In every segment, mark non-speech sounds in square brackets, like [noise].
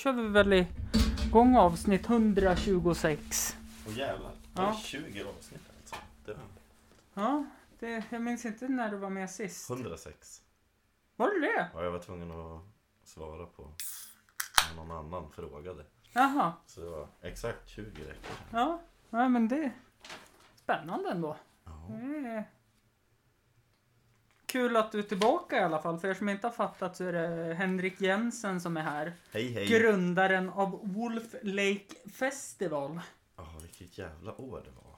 kör vi väl igång avsnitt 126. Åh jävlar. Det Ja. är 20 avsnitt alltså. Det Ja, det, jag minns inte när du var med sist. 106. Var det det? Ja, jag var tvungen att svara på när någon annan frågade. Jaha, Så det var exakt 20 veckor sedan. ja. ja men det är spännande ändå. Ja. Det är Kul att du är tillbaka i alla fall. För er som inte har fattat så är det Henrik Jensen som är här. Hej hej! Grundaren av Wolf Lake Festival. Ja, vilket jävla år det var.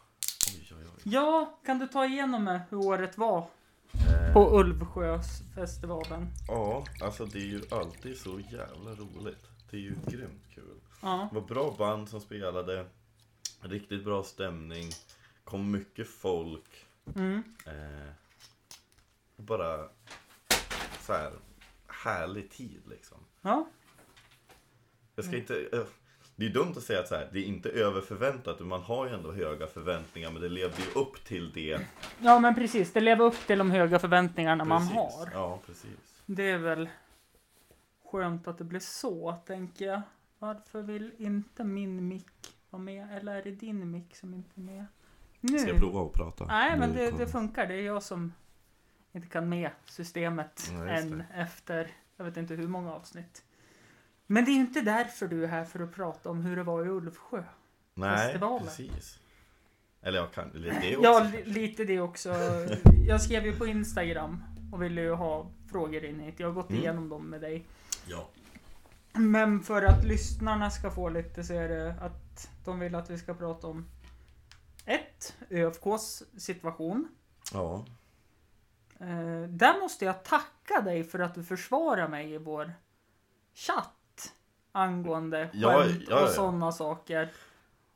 Oj, oj, oj. Ja, kan du ta igenom mig hur året var Eh, på Ulvsjösfestivalen? Ja, alltså det är ju alltid så jävla roligt. Det är ju grymt kul. Ja, Det var bra band som spelade. Riktigt bra stämning. Kom mycket folk. mm. Eh, bara så här härlig tid liksom. ja, Jag ska inte, eh, det är dumt att säga att så här, det är inte över förväntat. men Man har ju ändå höga förväntningar men det levde ju upp till det. ja men precis. Det lever upp till de höga förväntningarna man Precis. har. Ja, precis. Det är väl skönt att det blir så, tänker jag. Varför vill inte min mick vara med? Eller är det din mick som inte är med? Nu. Ska jag prova att prata? Nej, men det, det funkar. Det är jag som inte kan med systemet Ja, än efter, jag vet inte hur många avsnitt. Men det är ju inte därför du är här för att prata om hur det var i Ulvsjö. Nej, festivalen. precis. Eller jag kan, eller det också. Ja, li- lite det också. [laughs] Jag skrev ju på Instagram och ville ju ha frågor in hit. Jag har gått Mm. igenom dem med dig. ja. Men för att lyssnarna ska få lite så är det att de vill att vi ska prata om ett, ÖFKs situation. Ja, Eh, där måste jag tacka dig för att du försvarar mig i vår chatt angående Ja, skämt ja, ja. och sådana saker.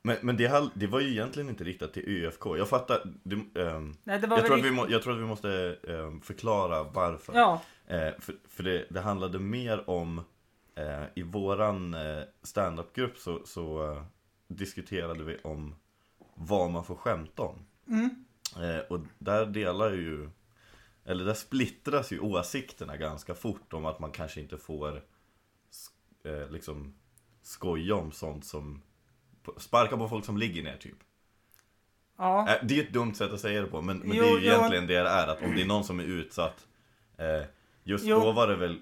Men, men det, hall- det var ju egentligen inte riktat till ÖFK. Jag fattar. Det, ehm, Nej, det var jag, tror vi må, jag tror att vi måste ehm, förklara varför. Ja, Eh, för för det, det handlade mer om eh, I våran eh, standup-grupp så, så eh, diskuterade vi om vad man får skämta om. mm, och där delar ju Eller där splittras ju åsikterna ganska fort om att man kanske inte får eh, liksom skoja om sånt som Sparka på folk som ligger ner typ. ja, Eh, det är ett dumt sätt att säga det på men, men Jo, det är ju jo. egentligen det det är att om det är någon som är utsatt eh, Just Jo. då var det väl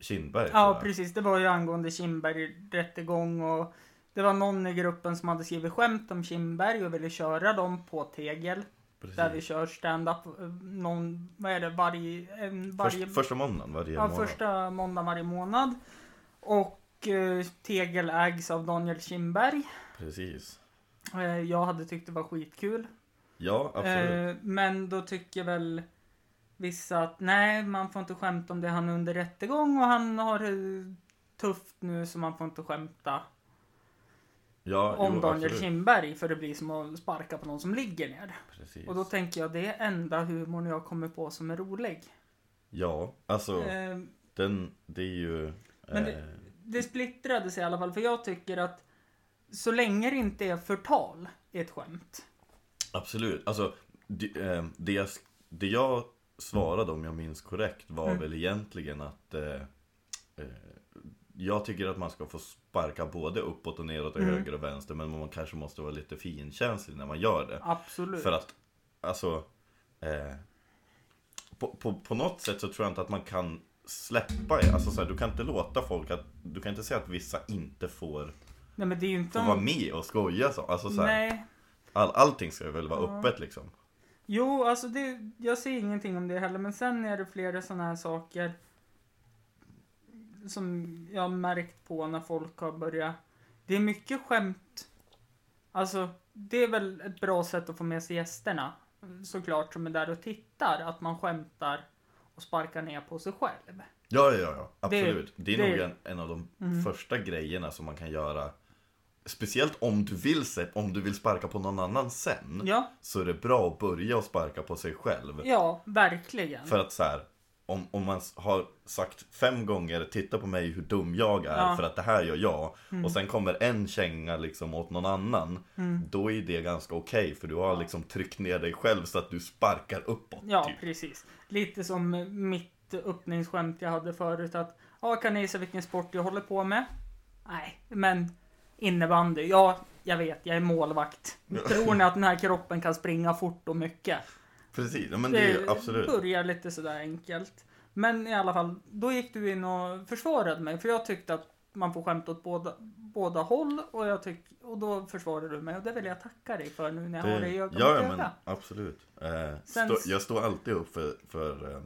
Kindberg ja, precis. Det var ju angående Kindberg rättegång och det var någon i gruppen som hade skrivit skämt om Kindberg och ville köra dem på Tegel. Precis. Där vi kör stand-up eh, någon, vad är det, varje, en, varje Först, första måndagen varje Ja, månad. första måndagen varje månad. Och eh, Tegel ägs av Daniel Kindberg. Precis. Eh, jag hade tyckt det var skitkul. Ja, absolut. Eh, men då tycker väl vissa att nej, man får inte skämta om det. Han är under rättegång och han har det tufft nu så man får inte skämta ja, om jo, Daniel absolut. Kindberg för det blir som att sparka på någon som ligger ner. Precis. Och då tänker jag det är enda humorn jag kommer på som är rolig. Ja, alltså Eh, den, det är ju... Men det- eh, det splittrades i alla fall, för jag tycker att så länge det inte är förtal i ett skämt. Absolut. Alltså, det, eh, det, jag, det jag svarade om jag minns korrekt var Mm. väl egentligen att eh, eh, jag tycker att man ska få sparka både uppåt och neråt och Mm. höger och vänster men man kanske måste vara lite finkänslig när man gör det. Absolut. För att, alltså eh, på, på, på något sätt så tror jag inte att man kan släppa, alltså så här, du kan inte låta folk att, du kan inte säga att vissa inte får, Nej men det är inte... får vara med och skoja så. Alltså så här, Nej. all, allting ska väl vara Ja. öppet liksom. Jo, alltså det, jag ser ingenting om det heller, men sen är det flera sådana här saker som jag har märkt på när folk har börjat. Det är mycket skämt. Alltså, det är väl ett bra sätt att få med sig gästerna. Såklart som är där och tittar, att man skämtar och sparkar ner på sig själv. Ja, ja, ja, Det- absolut. Det, är det- nog en, en av de Mm. första grejerna som man kan göra. Speciellt om du vill se, om du vill sparka på någon annan sen. Ja, Så är det bra att börja och sparka på sig själv. ja, verkligen. För att så här, om, om man har sagt fem gånger titta på mig hur dum jag är Ja. för att det här gör jag. Mm. Och sen kommer en känga liksom åt någon annan. Mm. Då är det ganska okej för du har liksom tryckt ner dig själv så att du sparkar uppåt. Ja, typ. precis. Lite som mitt öppningsskämt jag hade förut att ja, kan ni gissa vilken sport jag håller på med? Nej, men innebandy. Ja, jag vet, jag är målvakt. [laughs] Tror ni att den här kroppen kan springa fort och mycket? Precis, men det är absolut. börjar lite sådär enkelt. Men i alla fall, då gick du in och försvarade mig. För jag tyckte att man får skämta åt båda, båda håll. Och, jag tyck, och då försvarade du mig. Och det vill jag tacka dig för nu när jag har dig i öga ja, ja, men absolut. Eh, Sen- stå, jag står alltid upp för, för eh,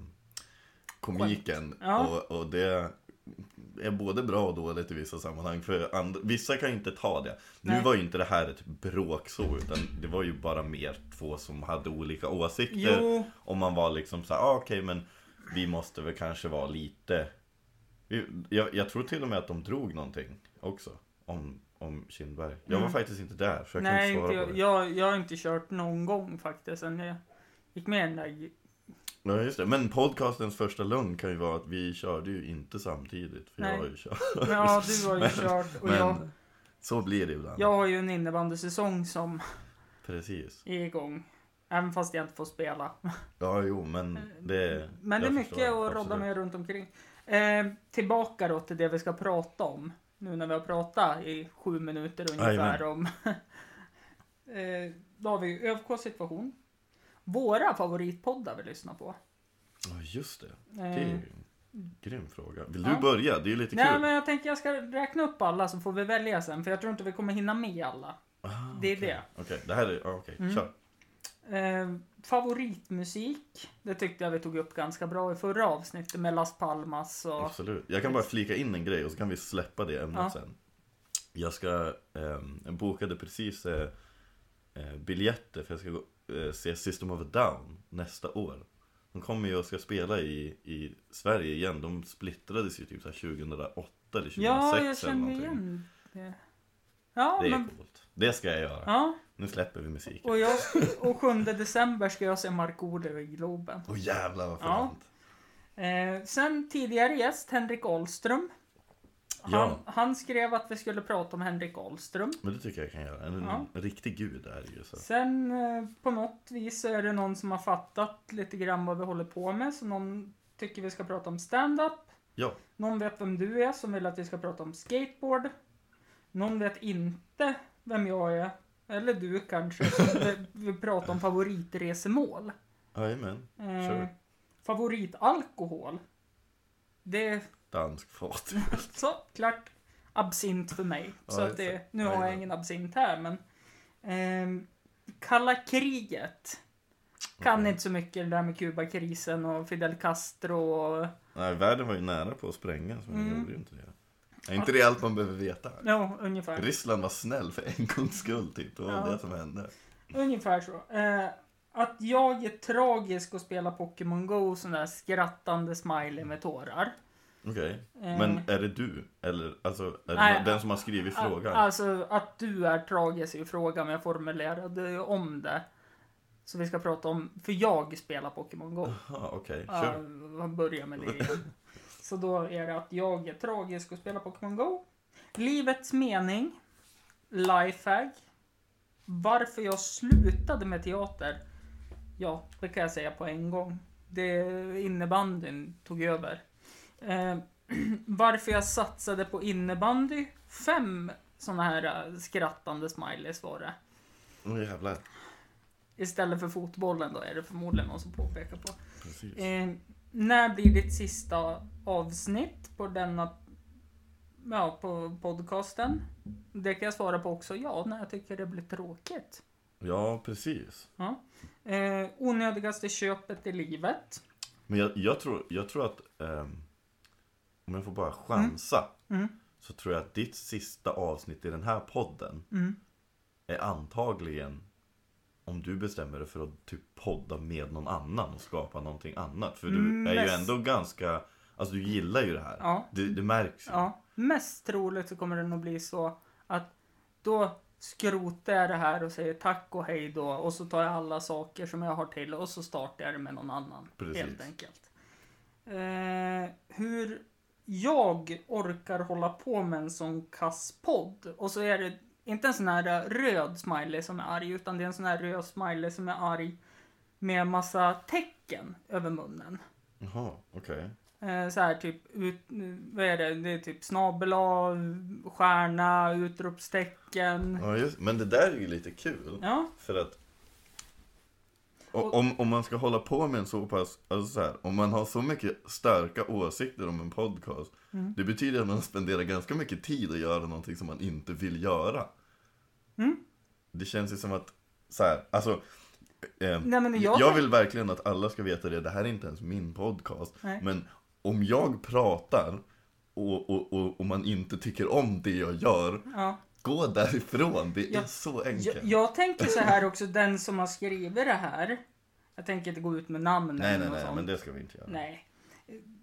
komiken. Ja. Och, och det är både bra och dåligt i vissa sammanhang. För and, vissa kan inte ta det. Nu Nej. var ju inte det här ett bråk så, utan det var ju bara mer två som hade olika åsikter. Jo, Och man var liksom så här, ah, okej men vi måste väl kanske vara lite jag, jag tror till och med att de drog någonting också Om, om Kindberg Jag var Mm. faktiskt inte där så jag nej, kan inte inte svara jag, på det jag, jag har inte kört någon gång faktiskt. Sen jag gick med i den där. Ja just det, men podcastens första lugn kan ju vara att vi körde ju inte samtidigt För Nej. jag har ju kört Ja, du har ju [laughs] Men- kört. Och Men jag, så blir det ibland jag har ju en innebandysäsong som Precis är igång. Även fast jag inte får spela. Ja jo men det Men det är mycket förstår, att rodda med runt omkring. Eh, tillbaka då till det vi ska prata om. Nu när vi har pratat i sju minuter ungefär Jajamän. om... [laughs] eh, då har vi ÖFK situation. Våra favoritpoddar vi lyssnar på. Ja just det, det Eh, är ju en grym fråga Vill ja. du börja? Det är ju lite nej kul men jag tänker jag ska räkna upp alla så får vi välja sen. För jag tror inte vi kommer hinna med alla. ah, det är okej. det. Okej, det här är, okej, Mm. kör Eh, favoritmusik. Det tyckte jag vi tog upp ganska bra i förra avsnittet med Las Palmas och... Absolut. Jag kan bara flika in en grej och så kan vi släppa det ämnet Ja. sen. Jag ska, ehm, jag bokade precis eh, eh, biljetter för jag ska gå, eh, se System of a Down nästa år. De kommer ju och ska spela i, i Sverige igen. De splittrades ju typ så här 2008 eller 2006 Ja, jag känner igen det. Ja, Det är men... coolt. Det ska jag göra. Ja, Nu släpper vi musiken. och, jag, och 7 december ska jag se Markoolio i Globen. Åh jävlar vad Ja. fint. Eh, sen tidigare gäst, Henrik Ahlström. Han, Ja. han skrev att vi skulle prata om Henrik Ahlström. Men det tycker jag kan göra. En, Ja. en riktig gud är det ju. Så. Sen eh, på något vis är det någon som har fattat lite grann vad vi håller på med. Så någon tycker vi ska prata om stand-up. Ja. Någon vet vem du är som vill att vi ska prata om skateboard. Någon vet inte vem jag är. Eller du kanske, som [laughs] vill- vill prata om favoritresemål. Jajamän. Eh, Sure. favoritalkohol. Det Dansk fat. [laughs] så klart absint för mig. Ja, så just att det, nu har jag ingen absint här men. ehm, kalla kriget. Kan Okej. inte så mycket det där med Kubakrisen och Fidel Castro och... Nej, världen var ju nära på att sprängas men Mm. det gjorde ju inte det. Är inte det allt man behöver veta? Ja, ungefär. Ryssland var snäll för en gångs skull typ. Det var Ja. det som hände. Ungefär så. Eh, att jag är tragisk och spelar Pokémon Go sån där skrattande smiley med tårar. Okej. Eh, Men är det du? Eller alltså, är Nej, det den som har skrivit a- frågan? Alltså att du är tragisk i frågan, men jag formulerade ju om det. Så vi ska prata om, för jag spelar Pokémon Go. Okej. Ja, Kör. vad börjar med det igen. [laughs] Så då är det att jag är tragisk och spelar Pokémon Go. Livets mening. Lifehack. Varför jag slutade med teater. Ja, det kan jag säga på en gång. Det innebandyn tog över. Eh, [clears throat] varför jag satsade på innebandy. Fem såna här eh, skrattande smileys var det. Åh jävlar. Istället för fotbollen då är det förmodligen någon som påpekar på. Precis. Eh, när blir ditt sista avsnitt på denna ja, på podcasten? Det kan jag svara på också. Ja, när jag tycker det blir tråkigt. Ja, precis. Ja. Eh, onödigaste köpet i livet. Men jag, jag, tror, jag tror att ehm, om jag får bara chansa Mm. så tror jag att ditt sista avsnitt i den här podden Mm. är antagligen om du bestämmer dig för att typ podda med någon annan och skapa någonting annat. För du Mm, är ju ändå ganska, alltså du gillar ju det här. Ja. Det, det märks ju. Ja, mest troligt så kommer det nog bli så att då skrotar jag det här och säger tack och hej då och så tar jag alla saker som jag har till och så startar jag det med någon annan. Precis. Helt enkelt. Eh, hur jag orkar hålla på med en sån kass podd och så är det inte en sån här röd smiley som är arg utan det är en sån här röd smiley som är arg med massa tecken över munnen. Jaha, okej. Eh, så här typ, ut, vad är det? Det är typ snabel stjärna, utropstecken. Ja, just, men det där är ju lite kul. Ja, För att Och- om, om man ska hålla på med en så pass, alltså så här, om man har så mycket starka åsikter om en podcast Mm. Det betyder att man spenderar ganska mycket tid att göra någonting som man inte vill göra Mm. Det känns ju som att, så här, alltså eh, Nej, jag- jag vill verkligen att alla ska veta det, det här är inte ens min podcast Nej. Men om jag pratar och, och, och, och man inte tycker om det jag gör ja. Gå därifrån, det är Ja, så enkelt Jag, jag tänker så här också, den som har skrivit det här. Jag tänker inte gå ut med namn Nej, nej, nej, sånt. men det ska vi inte göra. Nej.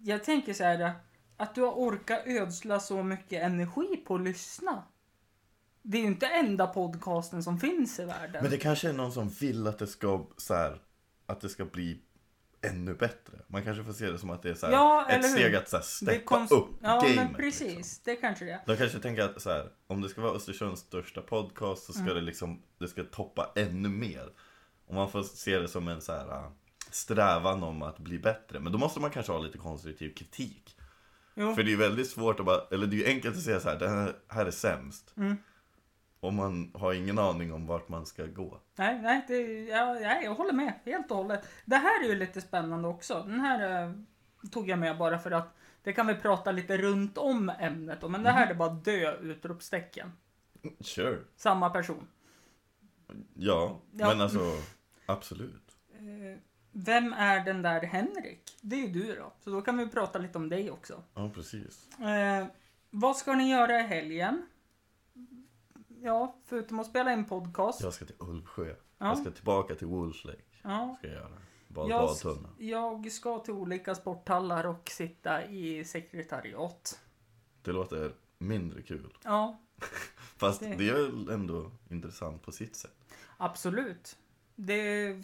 Jag tänker så här, att du har orkat ödsla så mycket energi på att lyssna. Det är ju inte enda podcasten som finns i världen. Men det kanske är någon som vill att det ska, så här, att det ska bli ännu bättre. Man kanske får se det som att det är så här, Ja, ett steg att så här, steppa konst- upp Ja, gamet. men precis. Liksom. Det kanske det är. De kanske tänker att så här, om det ska vara Östersunds största podcast så ska Mm. det liksom, det ska toppa ännu mer. Och man får se det som en så här äh, strävan om att bli bättre. Men då måste man kanske ha lite konstruktiv kritik. Jo. För det är ju väldigt svårt att bara, eller det är ju enkelt att säga så här, det här, här är sämst. Mm. Och man har ingen aning om vart man ska gå. Nej, nej, det, ja, nej, jag håller med helt och hållet. Det här är ju lite spännande också. Den här eh, tog jag med bara för att det kan vi prata lite runt om ämnet om. Men det här Mhm. är bara dö utropstecken. Sure. Samma person. Ja, Ja. men alltså absolut. Eh, vem är den där Henrik? Det är ju du då. Så då kan vi prata lite om dig också. Ja, precis. Eh, vad ska ni göra i helgen? Ja, förutom att spela in podcast. Jag ska till Ulvsjö. Ja. Jag ska tillbaka till Wolf Lake. Ja, Ska jag göra. Bad, jag, badtunna. jag ska till olika sporthallar och sitta i sekretariat. Det låter mindre kul. Ja, [laughs] Fast Det- det, är väl ändå intressant på sitt sätt. absolut. Det...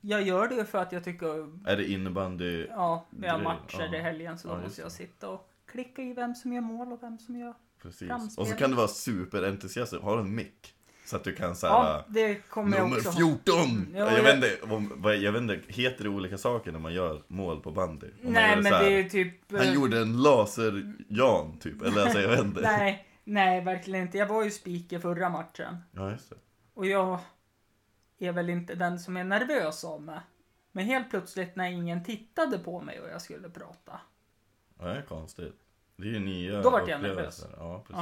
Jag gör det för att jag tycker... Är det innebandy? Ja, vi har matcher ja. i helgen så då Ja, måste jag sitta och klicka i vem som gör mål och vem som gör... Precis. Framspel. Och så kan du vara superentusiastisk. Har du en mick? Så att du kan Ja, säga det kommer jag Nummer också ha. 14! Ja, jag, jag- vet inte, vad- jag vet inte, heter det olika saker när man gör mål på bandy? Om Nej, men här, det är typ... eh, Han gjorde en laser-Jan typ, eller alltså jag vet inte. Nej, nej, verkligen inte. Jag var ju speaker förra matchen. Ja, just det. Och jag är väl inte den som är nervös av mig. Men helt plötsligt när ingen tittade på mig och jag skulle prata. Ja, det är konstigt. Det är ju nya Då vart jag upplevelser. Ja, precis.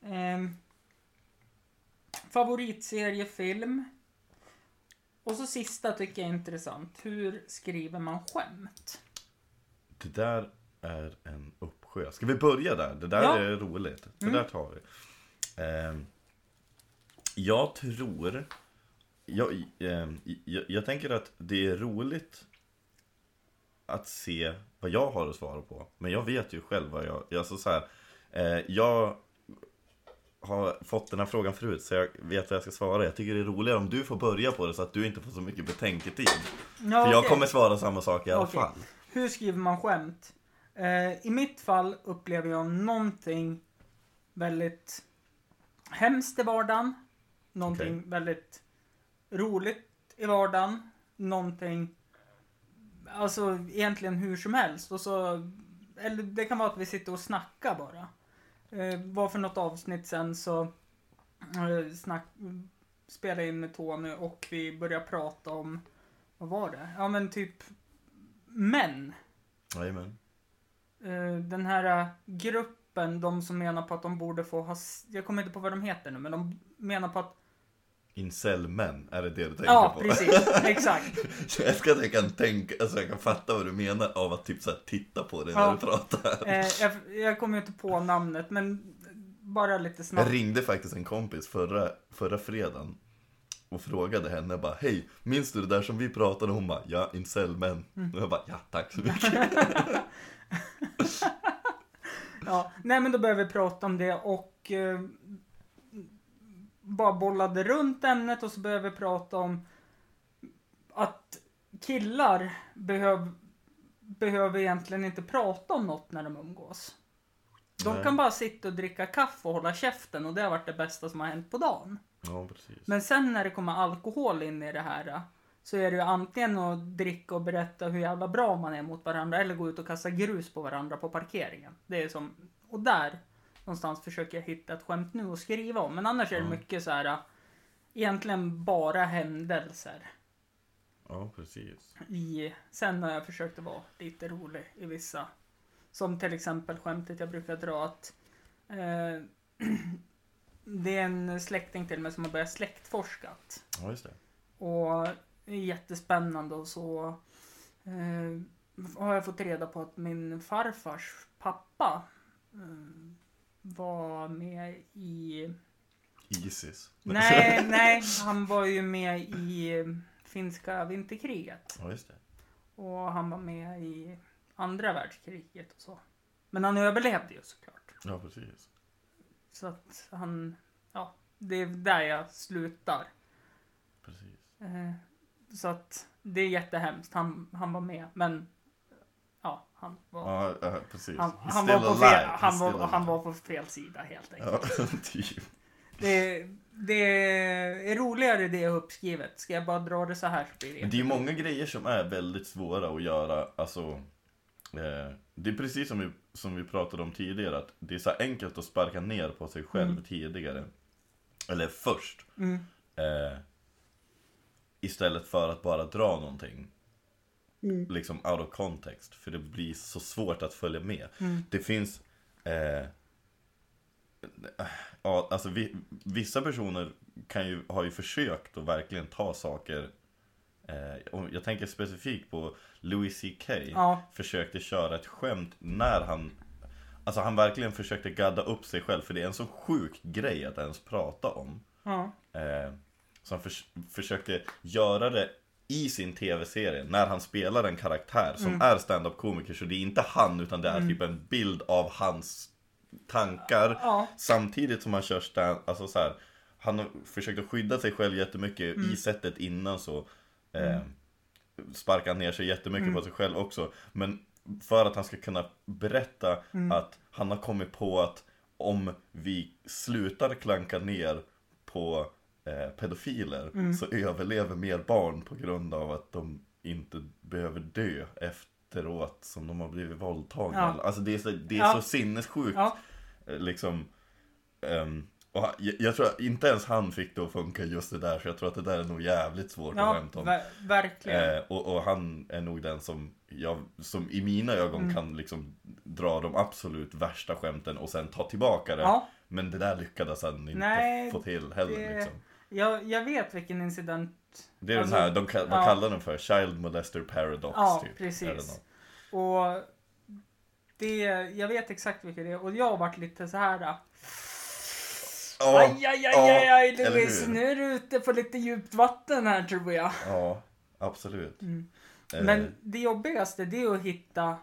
Ja. Ehm, favoritseriefilm. Och så sista tycker jag är intressant. Hur skriver man skämt? Det där är en uppsjö. Ska vi börja där? Det där Ja. är roligt. Det Mm. där tar vi. Ehm, jag tror... Jag, ehm, jag, jag tänker att det är roligt att se vad jag har att svara på. Men jag vet ju själv vad jag... Alltså så här, eh, jag har fått den här frågan förut så jag vet vad jag ska svara. Jag tycker det är roligare om du får börja på det så att du inte får så mycket betänketid. Ja, För jag kommer svara samma sak i alla Okej. fall. Hur skriver man skämt? Eh, I mitt fall upplever jag någonting väldigt hemskt i vardagen. Någonting väldigt roligt i vardagen. Någonting, alltså egentligen hur som helst. Och så, eller det kan vara att vi sitter och snackar bara. Eh, var för något avsnitt sen så eh, snack, spelade in med Tony och vi började prata om, vad var det? Ja men typ män. Jajamän. Eh, den här eh, gruppen, de som menar på att de borde få ha, jag kommer inte på vad de heter nu, men de menar på att, Incel-män, är det det du tänker ja på? precis, [laughs] exakt. jag ska att jag kan tänka, alltså jag kan fatta vad du menar av att typ så titta på dig Ja. när du pratar. Eh, jag, jag kommer inte på namnet, men bara lite Jag snabbt. ringde faktiskt en kompis förra, förra fredagen och frågade henne bara Hej, minns du det där som vi pratade om? Hon bara, ja, incel-män. Mm. Och jag bara, ja tack så mycket. [laughs] Ja, nej men då började vi prata om det och eh, bara bollade runt ämnet och så började vi prata om att killar behöv, behöver egentligen inte prata om något när de umgås. De Nej. kan bara sitta och dricka kaffe och hålla käften och det har varit det bästa som har hänt på dagen. Ja, precis. Men sen när det kommer alkohol in i det här så är det ju antingen att dricka och berätta hur jävla bra man är mot varandra eller gå ut och kasta grus på varandra på parkeringen. Det är som, och där någonstans försöker jag hitta ett skämt nu och skriva om. Men annars är det mycket så här äh, egentligen bara händelser. Ja, precis. I, sen har jag försökt att vara lite rolig i vissa. Som till exempel skämtet jag brukar dra att eh, [clears throat] det är en släkting till mig som har börjat släktforskat. Ja, just det. Och det är jättespännande och så eh, har jag fått reda på att min farfars pappa eh, var med i... Isis. Nej, [laughs] nej, han var ju med i finska vinterkriget. Ja, just det. Och han var med i andra världskriget och så. Men han överlevde ju såklart. Ja, precis. Så att han, ja, det är där jag slutar. Precis. Eh, så att det är jättehemskt. Han, han var med, men han var, Ja, ja precis. han, han, var på fel, han, var, han var på fel sida helt enkelt. Ja, [laughs] typ. Det, det är roligare det uppskrivet. Ska jag bara dra det så här så blir det Men det är ju många grejer som är väldigt svåra att göra. Alltså, eh, det är precis som vi, som vi pratade om tidigare. Att det är så enkelt att sparka ner på sig själv Mm. tidigare. Eller först. Mm. Eh, istället för att bara dra någonting. Mm. Liksom out of context. För det blir så svårt att följa med. Mm. Det finns... Eh, ja, alltså vi, vissa personer kan ju, har ju försökt att verkligen ta saker eh, Jag tänker specifikt på Louis CK Ja, Försökte köra ett skämt när han Alltså han verkligen försökte gadda upp sig själv För det är en så sjuk grej att ens prata om ja, eh, Så han förs- försökte göra det i sin tv-serie när han spelar en karaktär som Mm. är stand-up komiker Så det är inte han utan det är typ en bild av hans tankar ja, Samtidigt som han kör stand, alltså så här, Han har försökt att skydda sig själv jättemycket Mm. i sättet innan så eh, Sparkar han ner sig jättemycket Mm. på sig själv också Men för att han ska kunna berätta Mm. att han har kommit på att om vi slutar klanka ner på eh, pedofiler Mm. så överlever mer barn på grund av att de inte behöver dö efteråt som de har blivit våldtagna. Ja. Alltså det är så, det är Ja. så sinnessjukt ja, eh, liksom ehm, och jag, jag tror att inte ens han fick det att funka just det där, så jag tror att det där är nog jävligt svårt att ja skämta om. ver verkligen. Eh, och, och han är nog den som, jag, som i mina ögon Mm. kan liksom dra de absolut värsta skämten och sen ta tillbaka det. Ja, Men det där lyckades han inte Nej, få till heller det- liksom. Jag, jag vet vilken incident. Det är Alltså, den här, de, vad ja. kallar den för? Child molester paradox Ja, typ. precis. Och det, jag vet exakt vilket det är. Och jag har varit lite så här. äh, Ja, aj, aj, aj, aj, aj, eller Louis, nu är du ute på lite djupt vatten här tror jag. ja, absolut. Mm. Eh, Men det jobbigaste det är att hitta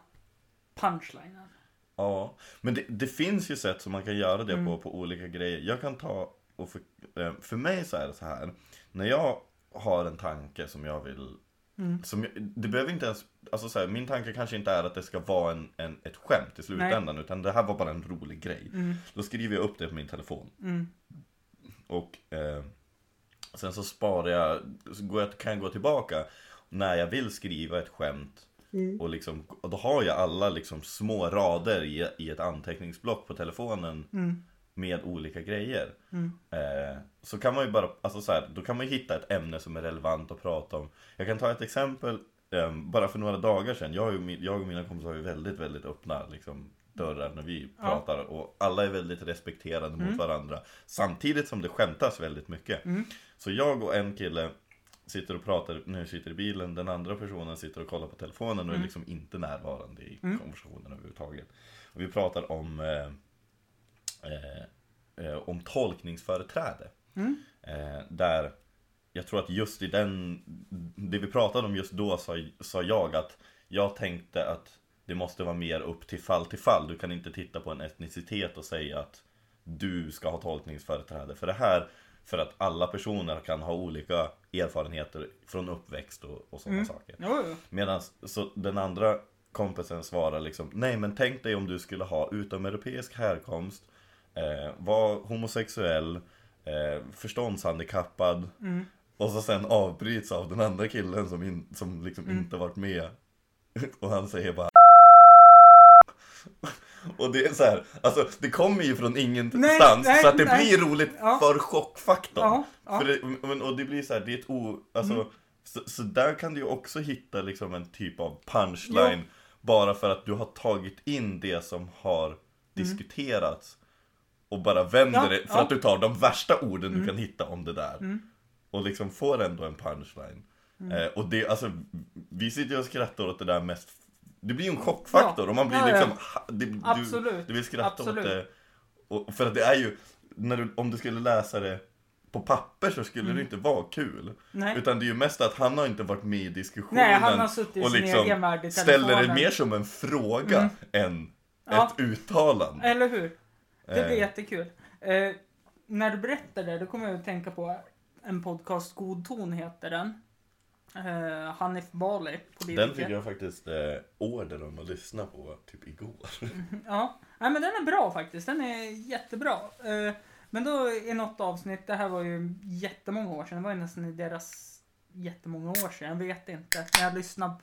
punchlinen. Ja, men det, det finns ju sätt som man kan göra det Mm. på, på olika grejer. Jag kan ta och för, eh, för mig så är det så här. När jag har en tanke som jag vill Mm. som det behöver inte ens, alltså så här, min tanke kanske inte är att det ska vara en, en, ett skämt i slutändan utan det här var bara en rolig grej. Mm, Då skriver jag upp det på min telefon mm, och eh, sen så sparar jag, så går jag, kan jag gå tillbaka när jag vill skriva ett skämt Mm. och, liksom, och då har jag alla liksom små rader i, i ett anteckningsblock på telefonen mm, med olika grejer. mm. Eh, så kan man ju bara, alltså så här, då kan man hitta ett ämne som är relevant att prata om. Jag kan ta ett exempel, eh, bara för några dagar sedan. Jag, ju, min- jag och mina kompisar har ju väldigt, väldigt öppna liksom, dörrar när vi Ja. pratar. Och alla är väldigt respekterande mot varandra. Samtidigt som det skämtas väldigt mycket. Mm. Så jag och en kille sitter och pratar, när jag sitter i bilen, den andra personen sitter och kollar på telefonen och är liksom inte närvarande i Mm. konversationen överhuvudtaget. Och vi pratar om eh, eh, eh, om tolkningsföreträde. Mm. Eh, där jag tror att just i den, det vi pratade om just då sa, sa jag att jag tänkte att det måste vara mer upp till fall till fall. Du kan inte titta på en etnicitet och säga att du ska ha tolkningsföreträde för det här. För att alla personer kan ha olika erfarenheter från uppväxt och, och sådana Mm. saker. Medan så den andra kompisen svarar liksom Nej men tänk dig om du skulle ha utomeuropeisk härkomst Var homosexuell eh, Förståndshandikappad Mm. Och så sen avbryts av den andra killen som, in, som liksom Mm. inte varit med. [laughs] Och han säger bara [laughs] Och det är så här, alltså det kommer ju från ingenstans Nej, så att det nej. blir roligt Ja. för chockfaktorn. Ja, ja. För det, och det blir så här, det är ett o, alltså, Mm. så, så där kan du ju också hitta liksom en typ av punchline bara för att du har tagit in det som har diskuterats och bara vänder Ja, det för ja. att du tar de värsta orden du kan hitta om det där. Och liksom får ändå en punchline. Eh, och det, alltså, vi sitter ju och skrattar åt det där mest det blir ju en chockfaktor Ja, och man blir ja, liksom, det, du, Absolut, du vill skratta absolut. åt det. Och, för att det är ju, när du, om du skulle läsa det på papper så skulle det inte vara kul. Mm. Nej. Utan det är ju mest att han har inte varit med i diskussionen. Nej, han har suttit och liksom ställer det mer som en fråga än Ja. ett uttalande. Eller hur? Det blir Eh. jättekul. Eh, när du berättar det, då kommer jag att tänka på en podcast, God ton heter den. Eh, Hanif Bali, politiker. Den fick jag faktiskt eh, order om att lyssna på typ igår. [laughs] Ja, Nej, men den är bra faktiskt. Den är jättebra. Eh, men då i något avsnitt, det här var ju jättemånga år sedan, det var ju nästan i deras jättemånga år sedan, jag vet inte. Jag lyssnade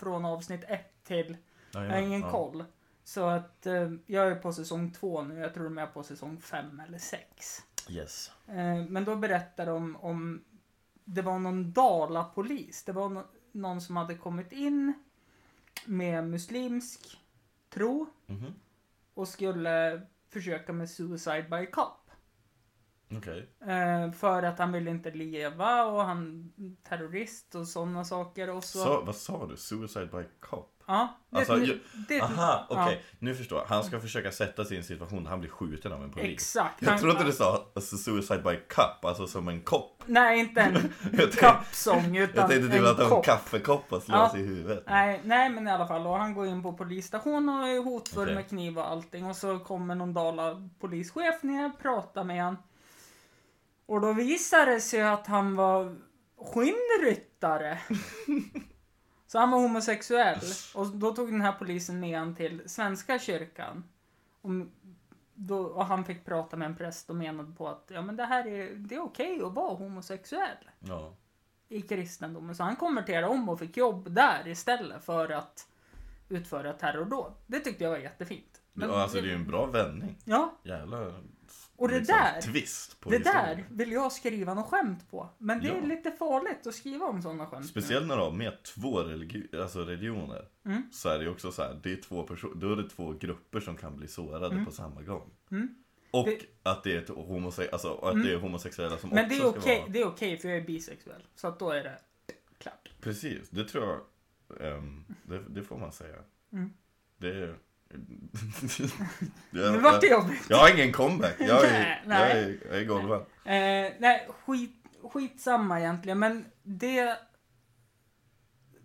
från avsnitt ett till, jag har ingen koll. Så att eh, jag är på säsong två nu, jag tror de är på säsong fem eller sex. Yes. Eh, men då berättar de om, det var någon dalapolis, det var no- någon som hade kommit in med muslimsk tro Mhm. och skulle försöka med suicide by cop. Okej. Eh, för att han ville inte leva och han terrorist och sådana saker. Och så, Så, vad sa du? Suicide by cop? Ja, det, Alltså, det, det, Aha, okej. ja, Nu förstår jag. Han ska försöka sätta sig i en situation där han blir skjuten av en polis. Exakt. Jag Han- trodde du sa alltså, suicide by cup, alltså som en kopp. Nej, inte en [laughs] Jag tänkte, kappsång jag utan tänkte typ en att det var en kopp. kaffekopp och slå Ja. sig i huvudet. Nej, nej, men i alla fall. Och han går in på polisstationen och är hotfull Okej. med kniv och allting. Och så kommer någon dala polischef ner, pratar med han. Och då visar det sig att han var skinnryttare. [laughs] så han var homosexuell. Och då tog den här polisen med han till Svenska kyrkan. Och, då, och han fick prata med en präst och menade på att ja, men det här är, det är okej att vara homosexuell Ja. i kristendomen. Så han konverterade om och fick jobb där istället för att utföra terrordåd. Det tyckte jag var jättefint. Men ja, alltså det är ju en bra vändning. Ja, Jävla och det liksom, där, twist på det historien. där vill jag skriva något skämt på. Men det är Ja. lite farligt att skriva om sådana skämt. Speciellt när du har med två religi- alltså religioner. Mm. Så är det ju också så här, det är två personer, då är det två grupper som kan bli sårade på samma gång. Mm. Och Det- att det är, homose- alltså, att Mm. det är homosexuella som Men också det är okej, vara... det är okej för jag är bisexuell. Så att då är det klart. Precis, det tror jag, ehm, det, det får man säga. Mm. Det är... [laughs] Nu jag, vart det jobbigt. jag har ingen comeback, jag är, Nej, jag nej. är, jag är golvad. Eh, nej, skit, skitsamma egentligen. Men det...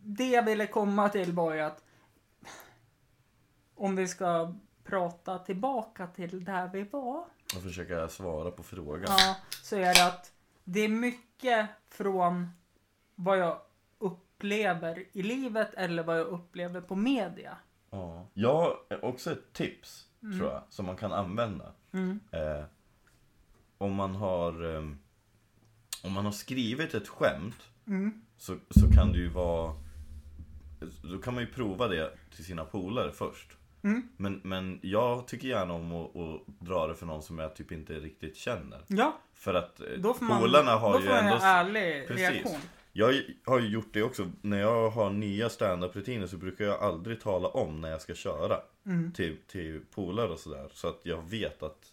Det jag ville komma till var ju att... Om vi ska prata tillbaka till där vi var. Och försöka svara på frågan. Ja, så är det att det är mycket från vad jag upplever i livet eller vad jag upplever på media. Ja. Jag har också ett tips, tror jag, som man kan använda. Mm. Eh, om man har ehm, Om man har skrivit ett skämt Mm. så, så kan det ju vara Då kan man ju prova det till sina polare först Mm. men, men jag tycker gärna om att, att dra det för någon som jag typ inte riktigt känner Ja, För att eh, då får man, polarna har då ju får ändå en ärlig Precis. reaktion. Jag har ju gjort det också, när jag har nya standup-rutiner så brukar jag aldrig tala om när jag ska köra Mm. till, till polare och sådär. Så att jag vet att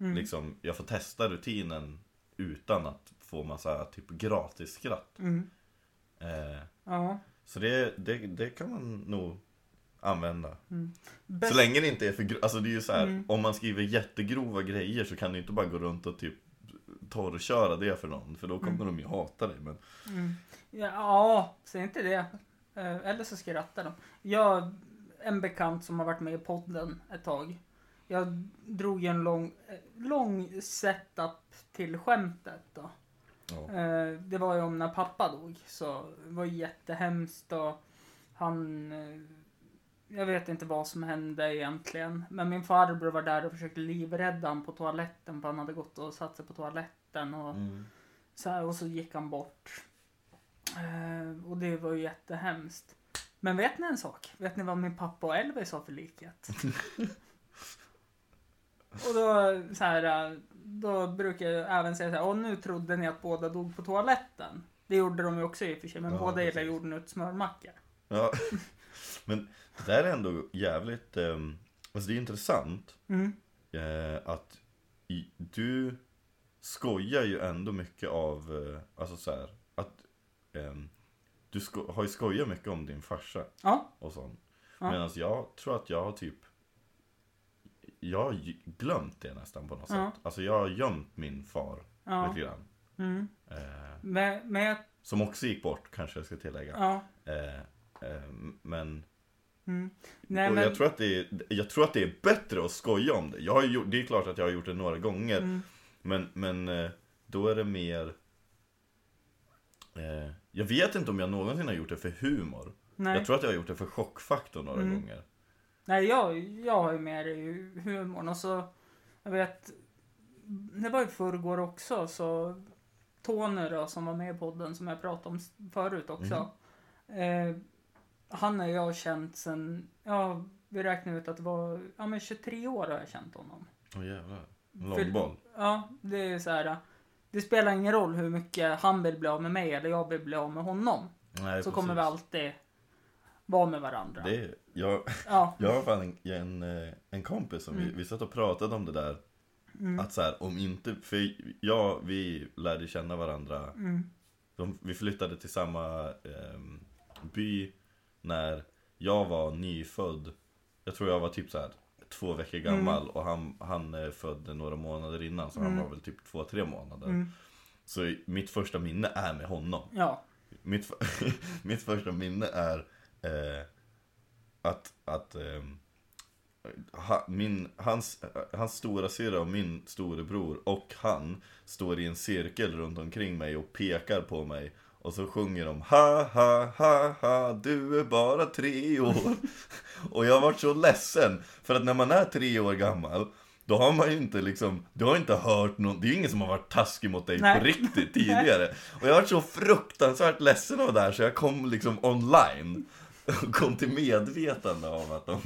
Mm. liksom, jag får testa rutinen utan att få massa typ gratis skratt. Mm. Eh, Ja. så det, det, det kan man nog använda. Bäst- Så länge det inte är för alltså det är ju så här, Mm. om man skriver jättegrova grejer så kan du inte bara gå runt och typ torrköra det för någon. För då kommer Mm. de ju hata dig. Men Mm. Ja, säg inte det. Eh, Eller så skrattar de. Jag, en bekant som har varit med i podden ett tag. Jag drog en lång, eh, lång setup till skämtet då. ja. Eh, Det var ju om när pappa dog. Så det var jättehemskt och han... Jag vet inte vad som hände egentligen. Men min farbror var där och försökte livrädda honom på toaletten för han hade gått och satt sig på toaletten och Mm. Så här, och så gick han bort. Eh, och det var ju jättehemskt. Men vet ni en sak? Vet ni vad min pappa och Elvis har för likhet? [laughs] och då så här, eh, då brukar jag även säga så här, och nu trodde ni att båda dog på toaletten. Det gjorde de ju också i och för sig, men Ja, båda gillar precis. jordnötssmörmackor. Ja. [laughs] Men det är ändå jävligt, um, alltså det är intressant Mm. eh, att i, du skojar ju ändå mycket av, eh, alltså så här, att ehm, du sko- har ju skojat mycket om din farsa Ja. och sånt. Ja. Medan jag tror att jag har typ Jag har glömt det nästan på något Ja. sätt. Alltså jag har gömt min far Ja. lite grann. Mm. Eh, Men, men jag, som också gick bort kanske jag ska tillägga. ja. Eh, eh, men Mm. Nej, och men, jag, tror att det är, jag tror att det är bättre att skoja om det. Jag har gjort, det är klart att jag har gjort det några gånger. Mm. Men, men eh, då är det mer eh, Jag vet inte om jag någonsin har gjort det för humor. nej. Jag tror att jag har gjort det för chockfaktor några Mm. gånger. Nej, jag, jag har ju med det i humorn och så, jag vet, det var ju förrgår också så Tony då som var med i podden som jag pratade om förut också. Eh, han och jag har känt sen, ja vi räknar ut att det var, ja men 23 år har jag känt honom. Åh jävlar. För- Långboll. Ja, det är så här. Det spelar ingen roll hur mycket han vill bli av med mig eller jag vill bli av med honom. Nej, så kommer vi precis. alltid vara med varandra. Det är, jag, Ja. [laughs] jag har fan en, en, eh, en kompis som vi, Mm. vi satt och pratade om det där. Mm. Att så här, om inte, för jag, vi lärde känna varandra. Mm. De, vi flyttade till samma ehm, by när jag var nyfödd. Jag tror jag var typ så här två veckor gammal och han, han är född några månader innan så han Mm. var väl typ två, tre månader. Mm. Så mitt första minne är med honom. Ja. Mitt, [laughs] mitt första minne är eh, att, att ha, min, hans, hans stora syra och min storebror och han står i en cirkel runt omkring mig och pekar på mig. Och så sjunger de ha ha ha ha du är bara tre år. [laughs] Och jag varit så ledsen för att när man är tre år gammal då har man ju inte liksom, du har inte hört någon, det är ju ingen som har varit taskig mot dig Nej. på riktigt [laughs] tidigare. Och jag varit så fruktansvärt ledsen av det här så jag kom liksom online och kom till medvetande av att de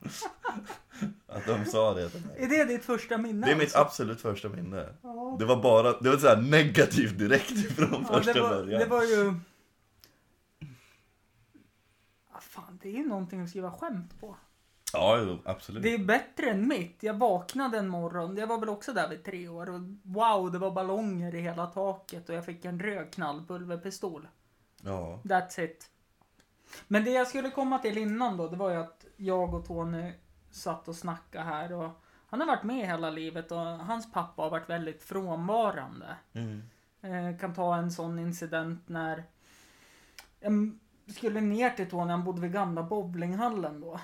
[laughs] att de sa det till mig. Är det ditt första minne? Det är mitt alltså? absolut första minne. Ja. Det var bara, det var så här negativt direkt ifrån Ja, första det, var, början. det var ju... Ah, fan, det är ju någonting att skriva skämt på. Ja, jo, absolut. Det är bättre än mitt. Jag vaknade en morgon, jag var väl också där vid tre år. Och wow, det var ballonger i hela taket och jag fick en röd knallpulverpistol. Ja. That's it. Men det jag skulle komma till innan då, det var ju att jag och Tony satt och snackade här och han har varit med hela livet och hans pappa har varit väldigt frånvarande. Mm. Eh, kan ta en sån incident när jag skulle ner till Tony, han bodde vid gamla bowlinghallen då.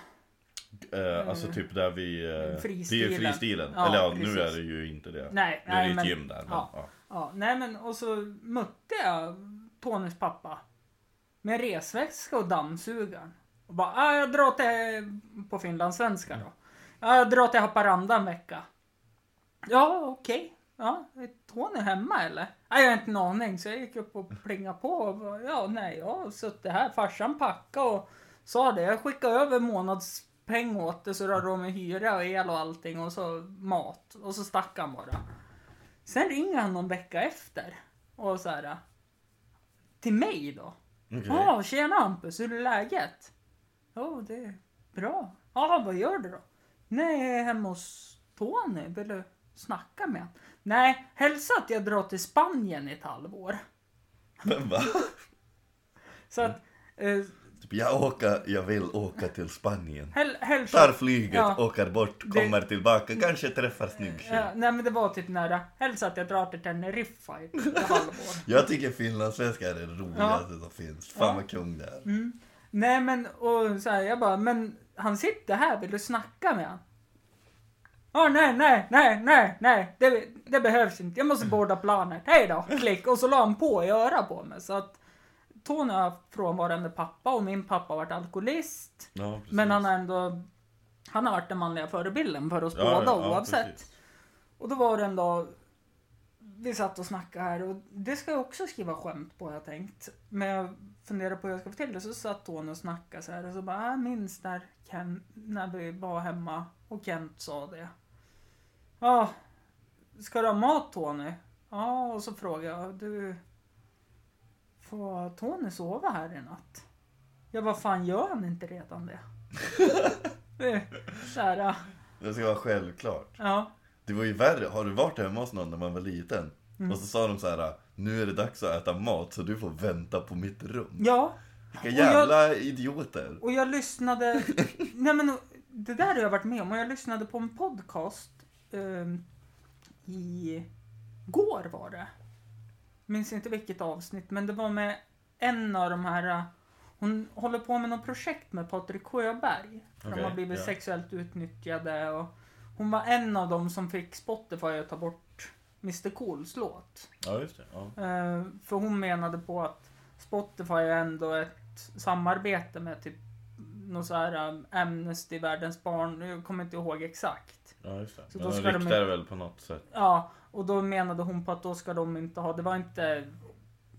Eh, alltså typ där vi... Eh, Fristilen. Det är fristilen. Ja, Eller ja, nu är det ju inte det. Nej, nu är nej det men, ett gym där. Men, ja. ja. ja, nej men och så mötte jag Tonys pappa med resväska och dammsugaren. Och bara, ah, jag drar till, på finlandssvenska då. Ja, jag drar till Haparanda en vecka. Ja, okej. Ja, är Tony hemma eller? Nej, jag har inte en aning. Så jag gick upp och plingade på. Och bara, ja, nej, jag har suttit här. Farsan packade och sa det. Jag skickade över månadspeng åt det så rörde de med hyra och el och allting och så mat. Och så stack han bara. Sen ringer han någon vecka efter. Och så här. Till mig då. Ja, tjena Hampus, hur är läget? Ja, det är bra. Ja, vad gör du då? Nej, jag är hemma hos Tony. Vill du snacka med honom? Nej, hälsa att jag drar till Spanien i ett halvår. Men va? [laughs] Så att, eh, Typ, jag, åker, jag vill åka till Spanien. häl, Tar flyget, Ja. åker bort, Det- kommer tillbaka, kanske träffar snygg tjej. Ja, nej men det var typ nära. Hälsa att jag drar till Teneriffa i ett halvår. [laughs] Jag tycker finlandssvenska är det roligaste som finns. Fan Ja. vad kung det är. Mm. Nej men, och så här, jag bara, men han sitter här, vill du snacka med han? Ja, nej, nej, nej, nej, nej, det, det behövs inte. Jag måste borda planet. Hej då, klick. Och så la han på i öra på mig. Så att Tony har frånvarande pappa och min pappa har varit alkoholist. Ja. Men han har ändå, han har varit den manliga förebilden för oss Ja, båda ja, oavsett. precis. Och då var det en dag, vi satt och snackade här och det ska jag också skriva skämt på har jag tänkt. Men jag funderar på hur jag ska få till det. Så satt hon och snackade så här och så bara, jag minns när, Ken, när vi var hemma och Kent sa det. Ja, ska du ha mat Tony? Ja, och så frågade jag, du, får Tony sova här i natt? Ja, vad fan gör han inte redan det? [laughs] så här. Det ska vara självklart. ja. Det var ju värre, har du varit hemma hos någon när man var liten? Mm. Och så sa de så här, nu är det dags att äta mat så du får vänta på mitt rum. Ja, Vilka Och jag- jävla idioter. Och jag lyssnade, [laughs] nej men det där har jag varit med om och jag lyssnade på en podcast eh, i går var det. Minns inte vilket avsnitt men det var med en av de här, eh, hon håller på med något projekt med Patrik Sjöberg. För de har blivit ja. sexuellt utnyttjade och hon var en av dem som fick Spotify att ta bort Mr Cools låt. Ja, just det. Ja. Eh, för hon menade på att Spotify är ändå ett samarbete med typ någon så här um, Amnesty, Världens barn, jag kommer inte ihåg exakt. Ja, just det. Så Men då de ska de ryktar ju- väl på något sätt. Ja, och då menade hon på att då ska de inte ha, det var inte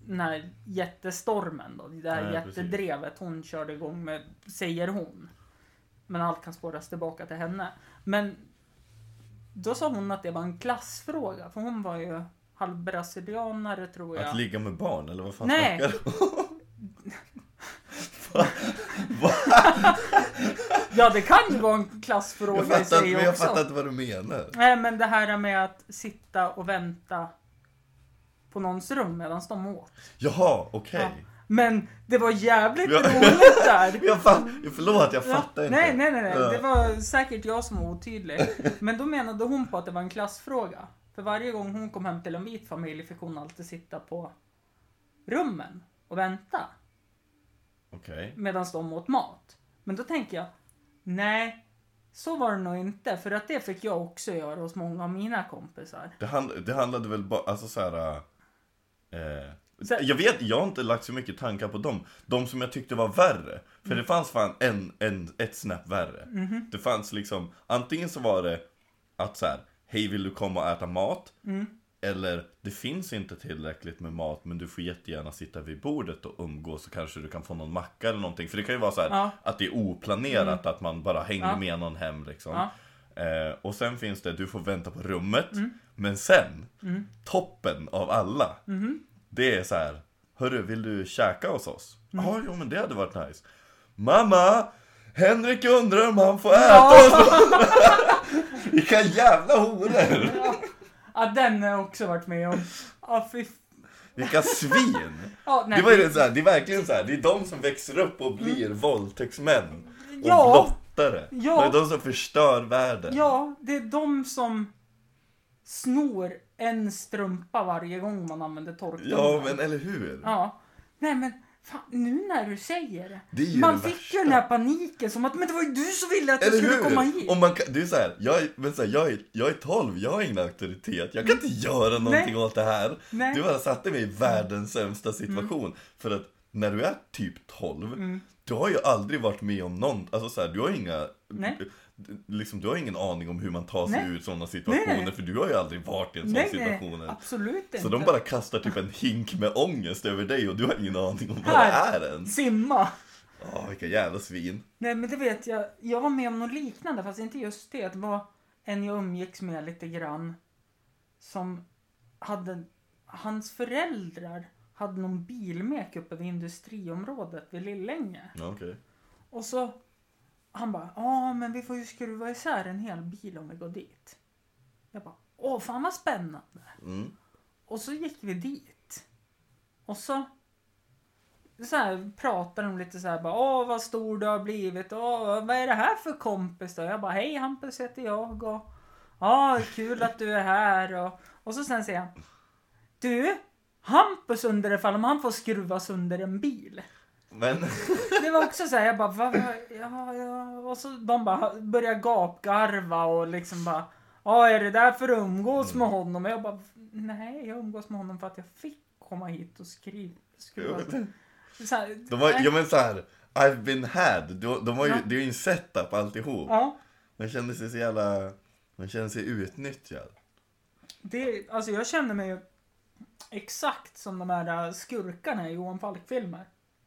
den här jättestormen då, det här Nej, precis. jättedrevet hon körde igång med, säger hon. Men allt kan spåras tillbaka till henne. Men då sa hon att det var en klassfråga, för hon var ju halvbrasilianare tror jag. Att ligga med barn, eller vad fan Nej. du om? [laughs] Ja, det kan ju vara en klassfråga Jag i fattar, inte, sig men jag också. fattar inte vad du menar. Nej, men det här med att sitta och vänta på någons rum medan de åt. Jaha, okej. Ja. Men det var jävligt Ja. roligt där. [laughs] Jag fatt, förlåt, jag Ja, fattar inte. Nej, nej, nej, nej. Ja. Det var säkert jag som var otydlig. [laughs] Men då menade hon på att det var en klassfråga. För varje gång hon kom hem till en vit familj fick hon alltid sitta på rummen och vänta Okej. medan de åt mat. Men då tänker jag, nej, så var det nog inte. För att det fick jag också göra hos många av mina kompisar. Det, hand, det handlade väl bara, alltså så här. Eh, Så- jag vet, jag har inte lagt så mycket tankar på dem. De som jag tyckte var värre. För Mm. det fanns fan en, en, ett snäpp värre. Mhm. Det fanns liksom, antingen så var det att så här, hej vill du komma och äta mat? Mm. Eller, det finns inte tillräckligt med mat men du får jättegärna sitta vid bordet och umgås så kanske du kan få någon macka eller någonting. För det kan ju vara så här, Ja. att det är oplanerat, att man bara hänger Ja. med någon hem liksom. Ja. Eh, och sen finns det, du får vänta på rummet. Mm. Men sen, toppen av alla. Mhm. Det är så här, hörru vill du käka hos oss? Ja, Mm. jo men det hade varit nice. Mamma! Henrik undrar om han får Ja. äta hos oss. [laughs] Vilka jävla horor! Ja, den har jag också varit med om. Ja, fy... Vilka svin! Ja, nej, Det, var ju så här, det är verkligen så här, det är de som växer upp och blir våldtäktsmän. Och Mm. Ja. blottare. Ja. Det är de som förstör världen. Ja, det är de som snor en strumpa varje gång man använder torktumlaren. Ja, men eller hur? Ja. Nej, men fan, nu när du säger det. Det man det fick värsta. ju den här paniken som att men det var ju du som ville att jag Eller skulle hur? komma hit. Om man kan, det är så här, jag, men så här, jag, är, jag är 12, jag har ingen auktoritet. Jag kan inte göra någonting åt det här. Nej. Du bara satte mig i världens sämsta situation. För att när du är typ 12, Mm. du har ju aldrig varit med om någon, alltså så här, du har inga Nej. Liksom, du har ingen aning om hur man tar sig Nej. ur sådana situationer Nej, för du har ju aldrig varit i en sån nej, situation. nej, absolut inte. Så de bara kastar typ en hink med ångest över dig och du har ingen aning om vad Här. det är ens. Simma. Ja, vilka jävla svin. Nej, men det vet jag. Jag var med om något liknande, fast inte just det. Det var en jag umgicks med lite grann. Som hade... Hans föräldrar hade någon bilmek uppe vid industriområdet vid Lillänge. Ja, okej. Och så... Han bara, ja men vi får ju skruva isär en hel bil om vi går dit. Jag bara, åh fan vad spännande. Mm. Och så gick vi dit. Och så, så här pratade de lite så här bara, åh vad stor du har blivit, åh vad är det här för kompis då? Jag bara, hej Hampus heter jag och, ja kul att du är här och, och så sen säger han, du, Hampus undrar ifall om han får skruva sönder en bil. Men, [laughs] Det var också så här, jag bara, va, va, ja, ja, och så de bara började gapgarva och liksom bara, ja är det därför du umgås med honom? Och jag bara, nej jag umgås med honom för att jag fick komma hit och skriva. skriva. Så här, de var, ja men så här, I've been had. De, de var ju, Ja. Det är ju en setup alltihop. ja. Man kände sig så jävla, man kände sig utnyttjad. Det, alltså jag känner mig ju exakt som de här skurkarna i Johan Falk-filmer.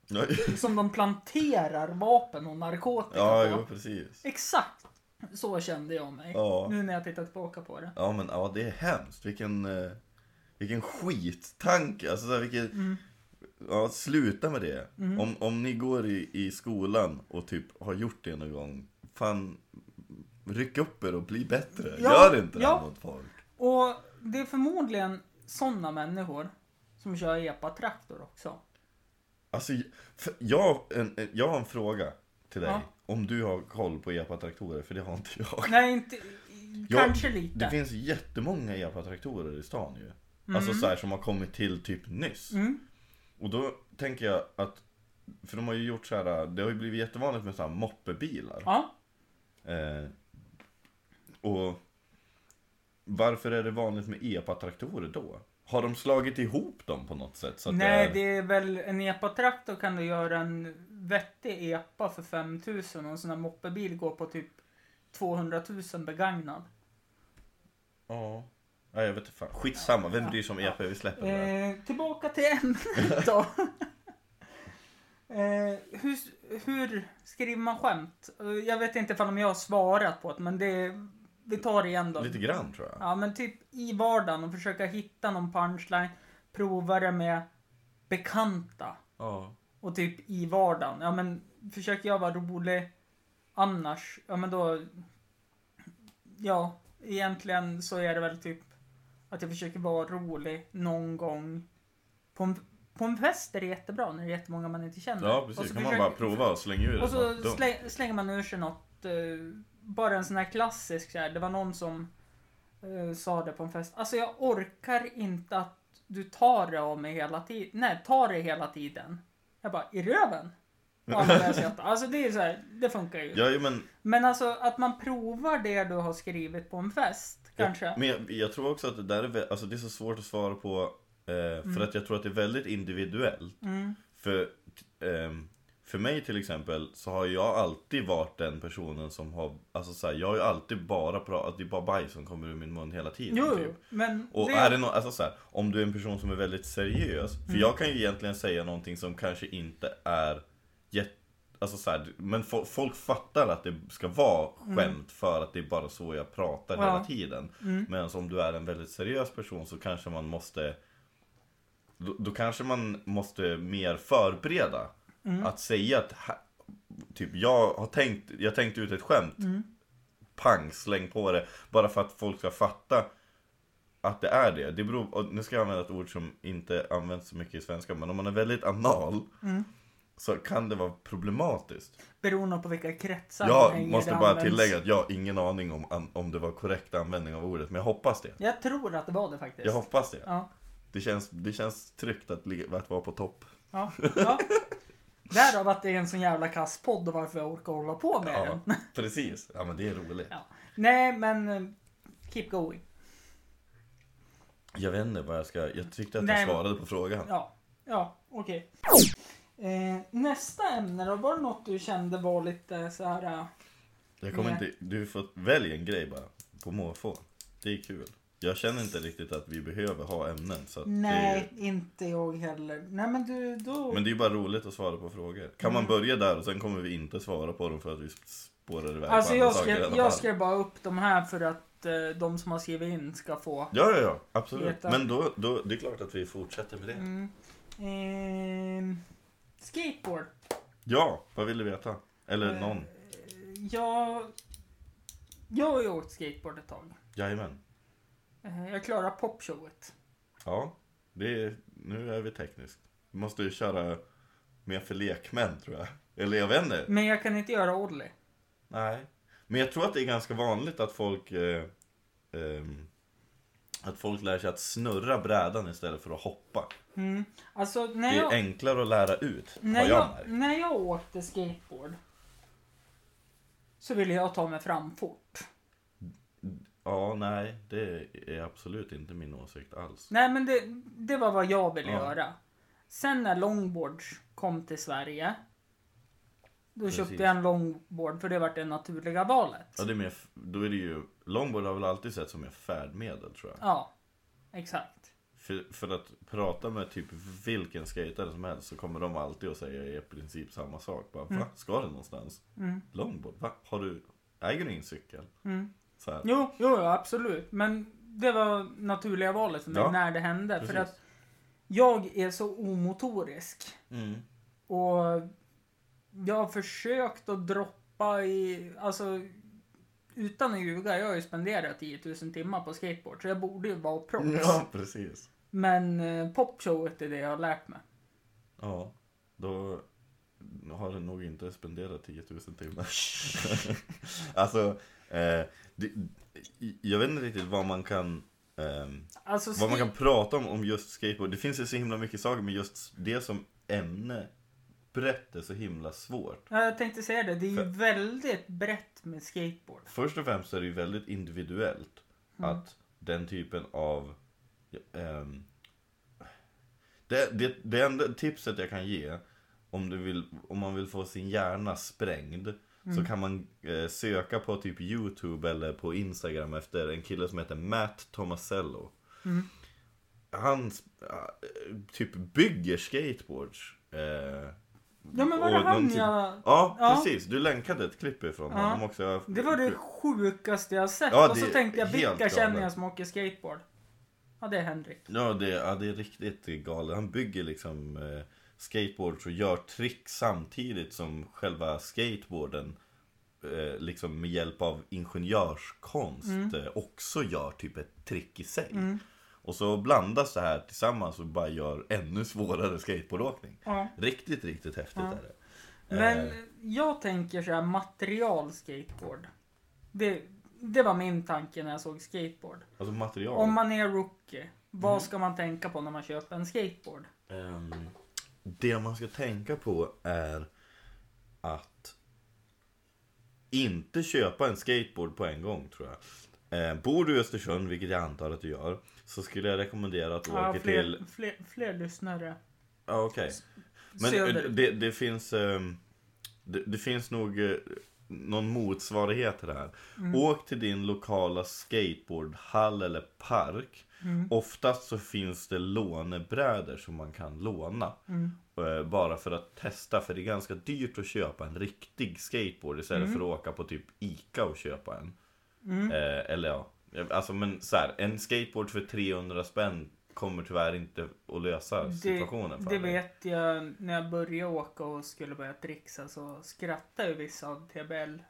Ja, [laughs] Som de planterar vapen och narkotika ja på. jo, precis. Exakt så kände jag mig. Ja. Nu när jag tittar tillbaka på det. Ja men ja, det är hemskt. Vilken, eh, vilken skittanke. Alltså så här, vilken... Mm. Ja, sluta med det. Om, om ni går i, i skolan och typ har gjort det någon gång. Fan, ryck upp er och bli bättre. Ja, Gör inte det ja. här mot folk. Och det är förmodligen sådana människor som kör epatraktor också. Alltså, jag, en, jag har en fråga till dig. Ja. Om du har koll på epatraktorer, för det har inte jag. Nej, inte... Kanske lite. Det finns jättemånga epatraktorer i stan ju. Alltså så här, som har kommit till typ nyss. Mm. Och då tänker jag att, för de har ju gjort så här, det har ju blivit jättevanligt med så här moppebilar. Ja. Eh, och varför är det vanligt med epatraktorer då? Har de slagit ihop dem på något sätt? Så att Nej, det det är väl en epatraktor kan du göra en vettig epa för 5000 och en sån här moppebil går på typ 200 000 begagnad. Ja. Nej, jag vet inte fan. Skitsamma, vem bryr sig om EP? Vi släpper det. Eh, tillbaka till ämnet då. [laughs] eh, hur, hur skriver man skämt? Eh, Jag vet inte om jag har svarat på det, men det, vi tar det igen då. Lite grann tror jag. Ja, men typ i vardagen och försöka hitta någon punchline. Prova det med bekanta. Ja. Och typ i vardagen. Ja, men försöker jag vara rolig annars, ja men då... Ja, egentligen så är det väl typ att jag försöker vara rolig någon gång. På en, på en fest är det jättebra när det är jättemånga man inte känner. Ja, Och precis. så kan man försöker- bara prova och slänga ur Och så släng, slänger man ur sig något. eh, bara en sån här klassisk så här. Det var någon som eh, sa det på en fest. Alltså jag orkar inte att du tar det av mig hela tiden. Nej, tar det hela tiden. Jag bara, i röven? Alltså det är så här, det funkar ju. Ja, men, Men alltså att man provar det du har skrivit på en fest, kanske. Jag, men jag, jag tror också att det där är, alltså det är så svårt att svara på eh, För att jag tror att det är väldigt individuellt Mm. För, ehm, för mig till exempel så har jag alltid varit den personen som har Alltså så här, jag har ju alltid bara pratat, det är bara bajs som kommer ur min mun hela tiden Jo, typ. men Och det, är det nå alltså så här, om du är en person som är väldigt seriös För Mm. jag kan ju egentligen säga någonting som kanske inte är jätte Alltså så här, men fo- folk fattar att det ska vara skämt för att det är bara så jag pratar Mm. Ja. hela tiden Mm. Men om du är en väldigt seriös person så kanske man måste Då, då kanske man måste mer förbereda Mm. Att säga att Typ jag har tänkt, jag tänkte ut ett skämt Mm. Pang, släng på det Bara för att folk ska fatta att det är det. det beror, nu ska jag använda ett ord som inte används så mycket i svenska, men om man är väldigt anal Mm. så kan det vara problematiskt. Beroende på vilka kretsar Jag måste bara används. tillägga att jag har ingen aning om, om det var korrekt användning av ordet, men jag hoppas det. Jag tror att det var det faktiskt. Jag hoppas det. Ja. Det känns, det känns tryggt att, att vara på topp. Ja. ja. [laughs] Därav att det är en sån jävla kass podd och varför jag orkar hålla på med Ja, den. [laughs] precis. Ja, men det är roligt. Ja. Nej, men eh, keep going. Jag vet inte vad jag ska... Jag tyckte att Nej, jag men- svarade på frågan. Ja, ja, okej. Eh, nästa ämne då, var det något du kände var lite så här... eh, Jag kommer Nej. inte... Du får välja en grej bara. På måfå. Det är kul. Jag känner inte riktigt att vi behöver ha ämnen. Så nej, Det, inte jag heller. Nej, men du, då... men det är ju bara roligt att svara på frågor. Kan man Mm. börja där och sen kommer vi inte svara på dem för att vi spårar iväg alltså på andra jag saker i skrev, alla jag skrev bara upp de här för att eh, de som har skrivit in ska få. Ja, ja, ja. Absolut. Veta. Men då, då, det är klart att vi fortsätter med det. Mm. Ehm, skateboard. Ja, vad vill du veta? Eller Eh, någon? Jag... Jag har ju åkt skateboard ett tag. Jajamän. Eh, jag klarar popshowet. Ja, det är, nu är vi tekniskt. Vi måste ju köra mer för lekmän tror jag. Eller jag vet inte. Men jag kan inte göra ollie. Nej. Men jag tror att det är ganska vanligt att folk eh, ehm, Att folk lär sig att snurra brädan istället för att hoppa. Mm. Alltså när Det är jag... enklare att lära ut, När jag jag, när jag åkte skateboard så ville jag ta mig fram fort. Ja, nej, det är absolut inte min åsikt alls. Nej men det, det var vad jag ville Ja. göra. Sen när longboards kom till Sverige. Då Precis. köpte jag en longboard för det var det naturliga valet. Ja, det är mer, då är det ju, longboard har väl alltid sett som ett färdmedel tror jag. Ja. exakt. För, för att prata med typ vilken skatare som helst så kommer de alltid att säga i princip samma sak. Bara, Mm. va? Ska du någonstans? Mm. Longboard? Va? Har du, äger du ingen cykel? Mm. Så här. Jo, jo, absolut. Men det var naturliga valet för mig Ja, när det hände. Precis. För att jag är så omotorisk. Mm. Och jag har försökt att droppa i, alltså utan att ljuga, jag har ju spenderat 10 000 timmar på skateboard så jag borde ju vara proffs. Ja, precis. Men eh, popshowet är det jag har lärt mig. Ja, då har du nog inte spenderat 10 000 timmar. [laughs] alltså, eh, det, jag vet inte riktigt vad man kan ehm, Alltså, vad man kan prata om om just skateboard. Det finns ju så himla mycket saker men just det som ämne brett är så himla svårt. Ja, jag tänkte säga det, det är ju För- väldigt brett med skateboard. Först och främst är det ju väldigt individuellt Mm. att den typen av ehm, det, det, det enda tipset jag kan ge om, du vill, om man vill få sin hjärna sprängd så kan man eh, söka på typ Youtube eller på Instagram efter en kille som heter Matt Tomasello. Mm. Han typ bygger skateboards. Eh, Ja men var det han typ- jag... Ja, Ja. precis. Du länkade ett klipp ifrån Ja. honom också. Det var det sjukaste jag sett. Ja, och så tänkte jag, vilka känner jag som åker skateboard? Ja, det är Henrik. Ja det, ja, det är riktigt galet. Han bygger liksom eh, skateboards och gör trick samtidigt som själva skateboarden eh, liksom med hjälp av ingenjörskonst eh, också gör typ ett trick i sig. Mm. Och så blandas det här tillsammans och bara gör ännu svårare skateboardåkning. Ja. Riktigt, riktigt häftigt Ja. är det. Men Eh, jag tänker så här, material skateboard. Det, det var min tanke när jag såg skateboard. alltså material. Om man är rookie, vad Mm. ska man tänka på när man köper en skateboard? Ehm, det man ska tänka på är att inte köpa en skateboard på en gång tror jag. Eh, bor du i Östersund, vilket jag antar att du gör, så skulle jag rekommendera att du Ja, åker fler, till... fler, fler lyssnare. Ja, okej. Men eh, det, det finns... ehm, det, det finns nog eh, någon motsvarighet till det här. Mm. Åk till din lokala skateboardhall eller park. Mm. Oftast så finns det lånebrädor som man kan låna. Mm. Eh, Bara för att testa, för det är ganska dyrt att köpa en riktig skateboard istället för att åka på typ Ica och köpa en. Mm. Eh, eller ja, alltså men så här, en skateboard för 300 spänn kommer tyvärr inte att lösa situationen för det dig. vet jag när jag började åka och skulle börja trixa så skrattade vissa av TBL-medlemmarna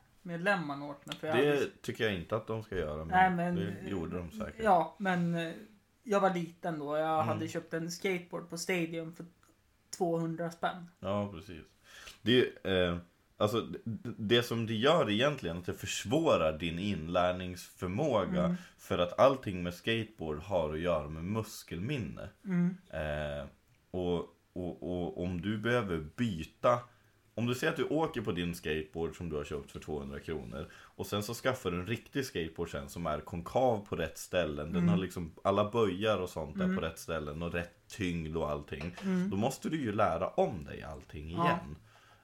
åt mig. För jag Det tycker jag inte att de ska göra, men, Nej, men- det gjorde de säkert. Ja, men eh, jag var liten då. Jag Mm. hade köpt en skateboard på Stadium för 200 spänn. Ja, precis. Det, eh, alltså, det, det som det gör egentligen är att det försvårar din inlärningsförmåga. Mm. För att allting med skateboard har att göra med muskelminne. Mm. Eh, och, och, och om du behöver byta om du säger att du åker på din skateboard som du har köpt för 200 kronor och sen så skaffar du en riktig skateboard sen som är konkav på rätt ställen. Den har liksom alla böjar och sånt där på rätt ställen och rätt tyngd och allting. Då måste du ju lära om dig allting Ja. igen.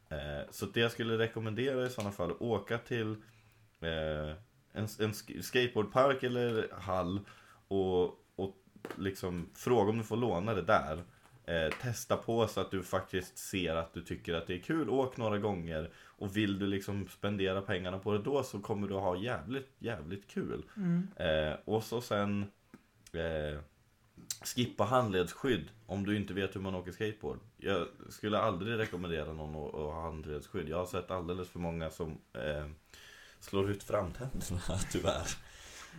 Eh, så det jag skulle rekommendera i sådana fall, åka till eh, en, en sk- skateboardpark eller hall och, och liksom fråga om du får låna det där. Eh, testa på så att du faktiskt ser att du tycker att det är kul. Åk några gånger. Och vill du liksom spendera pengarna på det då så kommer du ha jävligt, jävligt kul. Mm. Eh, och så sen eh, skippa handledsskydd om du inte vet hur man åker skateboard. Jag skulle aldrig rekommendera någon att, att ha handledsskydd. Jag har sett alldeles för många som eh, slår ut framtänderna [laughs] tyvärr.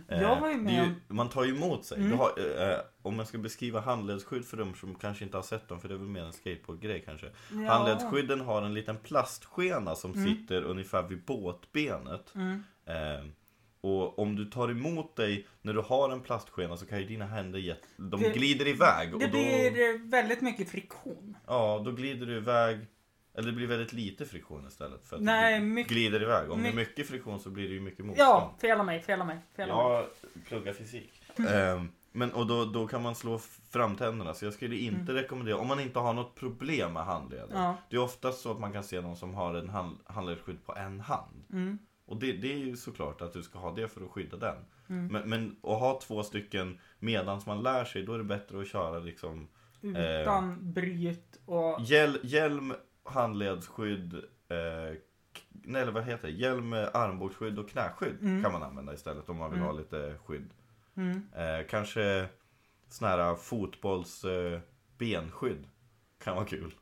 Eh, Jag var ju med om- Man tar ju emot sig. Mm. Har, eh, om jag ska beskriva handledsskydd för dem som kanske inte har sett dem, för det är väl mer en skateboardgrej kanske. Ja. Handledsskydden har en liten plastskena som Mm. sitter ungefär vid båtbenet. Mm. Eh, och om du tar emot dig när du har en plastskena så kan ju dina händer get, de Det- glider iväg. Och Det då, blir eh, väldigt mycket friktion. Ja, då glider du iväg. Eller det blir väldigt lite friktion istället för att Nej, mycket- glider iväg. Om det är my- mycket friktion så blir det ju mycket motstånd. Ja, fela mig, fela mig, fela mig. Jag pluggar fysik. Ehm, men och då, då kan man slå framtänderna. Så jag skulle inte rekommendera, om man inte har något problem med handleden. Ja. Det är oftast så att man kan se någon som har en hand, handledsskydd på en hand. Mm. Och det, det är ju såklart att du ska ha det för att skydda den. Mm. Men, men att ha två stycken medans man lär sig, då är det bättre att köra liksom Utan bryt och... hjäl, hjälm, handledsskydd, eh, nej eller vad heter det? Hjälm, armbågsskydd och knäskydd Mm. kan man använda istället om man vill Mm. ha lite skydd. Mm. Eh, kanske sån här fotbolls eh, benskydd kan vara kul.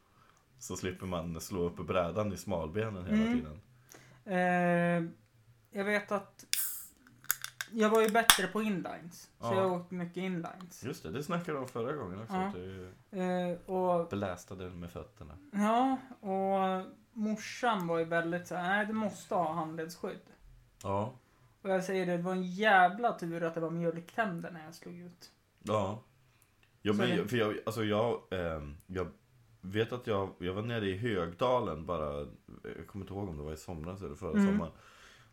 Så slipper man slå upp brädan i smalbenen hela Mm. tiden. Eh, jag vet att jag var ju bättre på inlines. Så Ja. jag åkte mycket inlines. Just det, det snackade du om förra gången också. Ja. Att du Eh, och belästade med fötterna. ja, och morsan var ju väldigt så här, nej du måste ha handledsskydd. Ja. Och jag säger det, det var en jävla tur att det var mjölktänder när jag slog ut. Ja. Ja, Så men, för jag, alltså jag, ehm, jag vet att jag, jag var nere i Högdalen bara, jag kommer inte ihåg om det var i somras eller förra Mm. sommaren.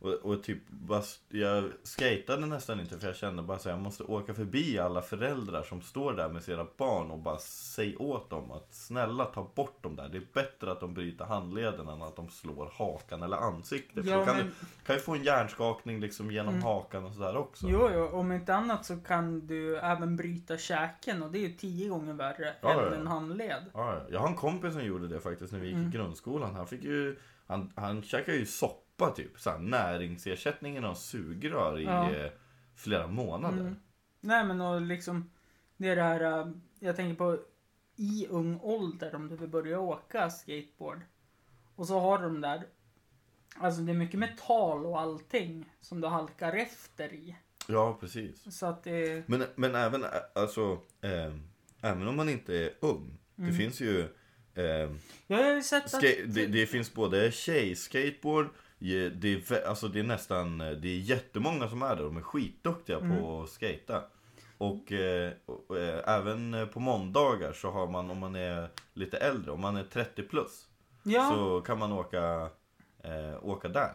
Och, och typ, bara, jag skatade nästan inte för jag kände bara så här, jag måste åka förbi alla föräldrar som står där med sina barn och bara säg åt dem att snälla ta bort dem där. Det är bättre att de bryter handleden än att de slår hakan eller ansiktet. för Ja, då kan men- du kan ju få en hjärnskakning liksom genom Mm. hakan och sådär också. Jo, jo, om inte annat så kan du även bryta käken och det är ju tio gånger värre Ja, än ja. en handled. Ja, ja. jag har en kompis som gjorde det faktiskt när vi gick Mm. i grundskolan. Han fick ju, han, han käkade ju soppa typ. Så här, näringsersättningen av sugrör i Ja. eh, flera månader. Mm. Nej men och liksom Det är det här äh, Jag tänker på I ung ålder om du vill börja åka skateboard Och så har de där Alltså det är mycket metall och allting Som du halkar efter i Ja, precis. Så att det Men, men även, ä- alltså, eh, även om man inte är ung. Det Mm. finns ju, eh, Jag har ju sett att ska, det, det finns både tjej-skateboard, je- det är, alltså det är nästan, det är jättemånga som är där. De är skitduktiga Mm. på att skata. Och, eh, och eh, även på måndagar så har man, om man är lite äldre, om man är 30 plus. Ja, Så kan man åka, eh, åka där.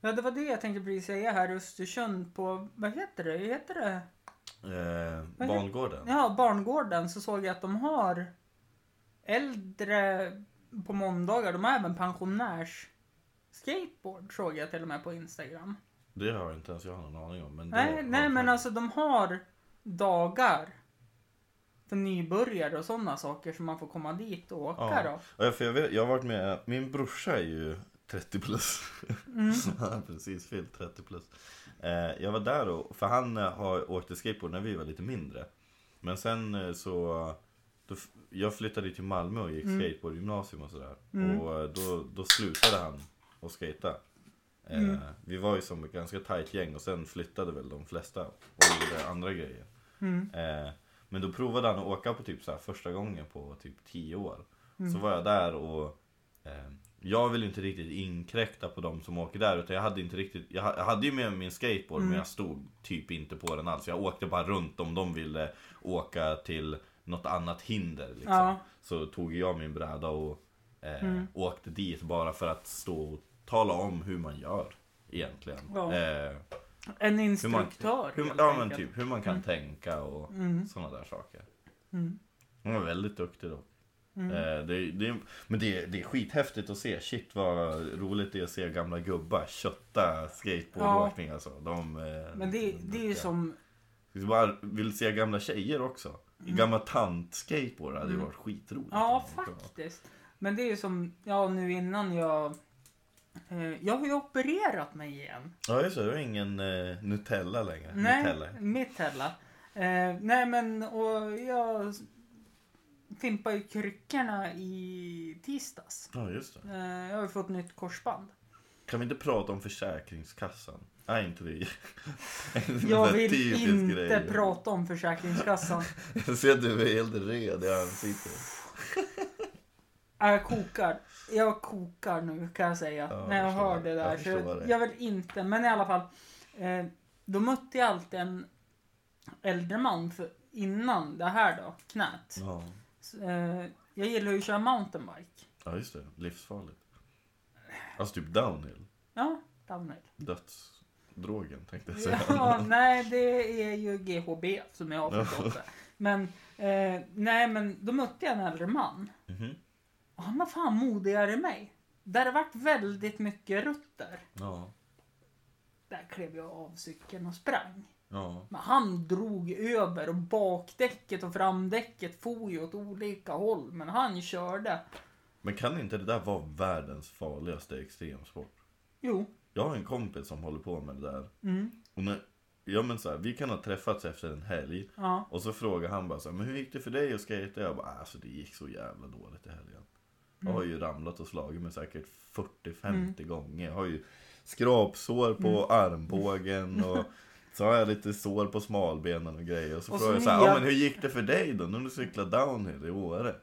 ja det var det jag tänkte precis säga här i Östersund på Vad heter det? Heter det? Eh, barngården. Ja, barngården så såg jag att de har äldre på måndagar. De har även pensionärs skateboard såg jag till och med på Instagram. Det har inte ens jag någon aning om. Men det Nej, nej men alltså de har dagar för nybörjare och sådana saker som man får komma dit och åka Ja. då. Ja, för jag, vet, jag har varit med, min brorsa är ju 30 plus. Mm. [laughs] Han har precis fyllt 30 plus. Eh, jag var där och, för han eh, har åkt skateboard när vi var lite mindre. Men sen eh, så, då, jag flyttade till Malmö och gick Mm. skateboardgymnasium och sådär. Mm. Och eh, då, då slutade han att skata. Eh, Mm. Vi var ju som ett ganska tajt gäng och sen flyttade väl de flesta och gjorde andra grejer. Mm. Eh, men då provade han att åka på typ så här första gången på typ 10 år. Mm. Så var jag där och eh, jag vill inte riktigt inkräkta på de som åker där utan jag hade inte riktigt Jag, ha- jag hade ju med min skateboard Mm. men jag stod typ inte på den alls. Jag åkte bara runt om de ville åka till något annat hinder liksom. Ja. Så tog jag min bräda och eh, Mm. åkte dit bara för att stå och tala om hur man gör egentligen. Ja. Eh, En hur man, instruktör hur, ja men enkelt. typ hur man kan Mm. tänka och Mm. sådana där saker. Mm. Hon var väldigt duktig då. Mm. Eh, det, det, men det, det är skithäftigt att se. Shit vad roligt det är att se gamla gubbar kötta skateboardåkning alltså. De, eh, Men det, de det är ju som Jag bara vill se gamla tjejer också. Gamla tant-skateboard hade ju Mm. varit skitroligt. Ja, faktiskt. Men det är ju som, ja nu innan jag... Eh, jag har ju opererat mig igen. Ja just det, det var ingen eh, Nutella längre. Nej, Nutella. Mitella. Eh, nej men, och jag fimpade ju kryckorna i tisdags. Ja just det. Eh, jag har ju fått nytt korsband. Kan vi inte prata om Försäkringskassan? Nej inte [laughs] det. Sån Jag vill inte grej. prata om Försäkringskassan. [laughs] Jag ser att du är helt röd i ansiktet. Ja, Jag kokar. Jag kokar nu kan jag säga. Ja, när jag hör det där. Jag så jag, jag vill inte, men i alla fall. Eh, då mötte jag alltid en äldre man för, innan det här då, knät. Ja. Så, eh, jag gillar ju att köra mountainbike. ja just det, livsfarligt. Alltså typ downhill. Ja, downhill. Dödsdrogen tänkte jag säga. Ja, [laughs] nej, det är ju GHB som jag har förstått det. Men, eh, nej, men då mötte jag en äldre man. Mhm. Och han var fan modigare än mig. Där har varit väldigt mycket rutter. Ja. Där klev jag av cykeln och sprang. Ja. Men han drog över och bakdäcket och framdäcket for ju åt olika håll. Men han körde. Men kan inte det där vara världens farligaste extremsport? Jo. Jag har en kompis som håller på med det där. Mm. Och när, ja men så här, vi kan ha träffats efter en helg. Ja. Och så frågar han bara så här, men hur gick det för dig att skejta? Jag bara, alltså det gick så jävla dåligt i helgen. Jag har ju ramlat och slagit mig säkert 40-50 gånger. Jag har ju skrapsår på armbågen och så har jag lite sår på smalbenen och grejer. Och så Och frågar jag så så här, nya- ja men hur gick det för dig då när du cyklade downhill i Åre?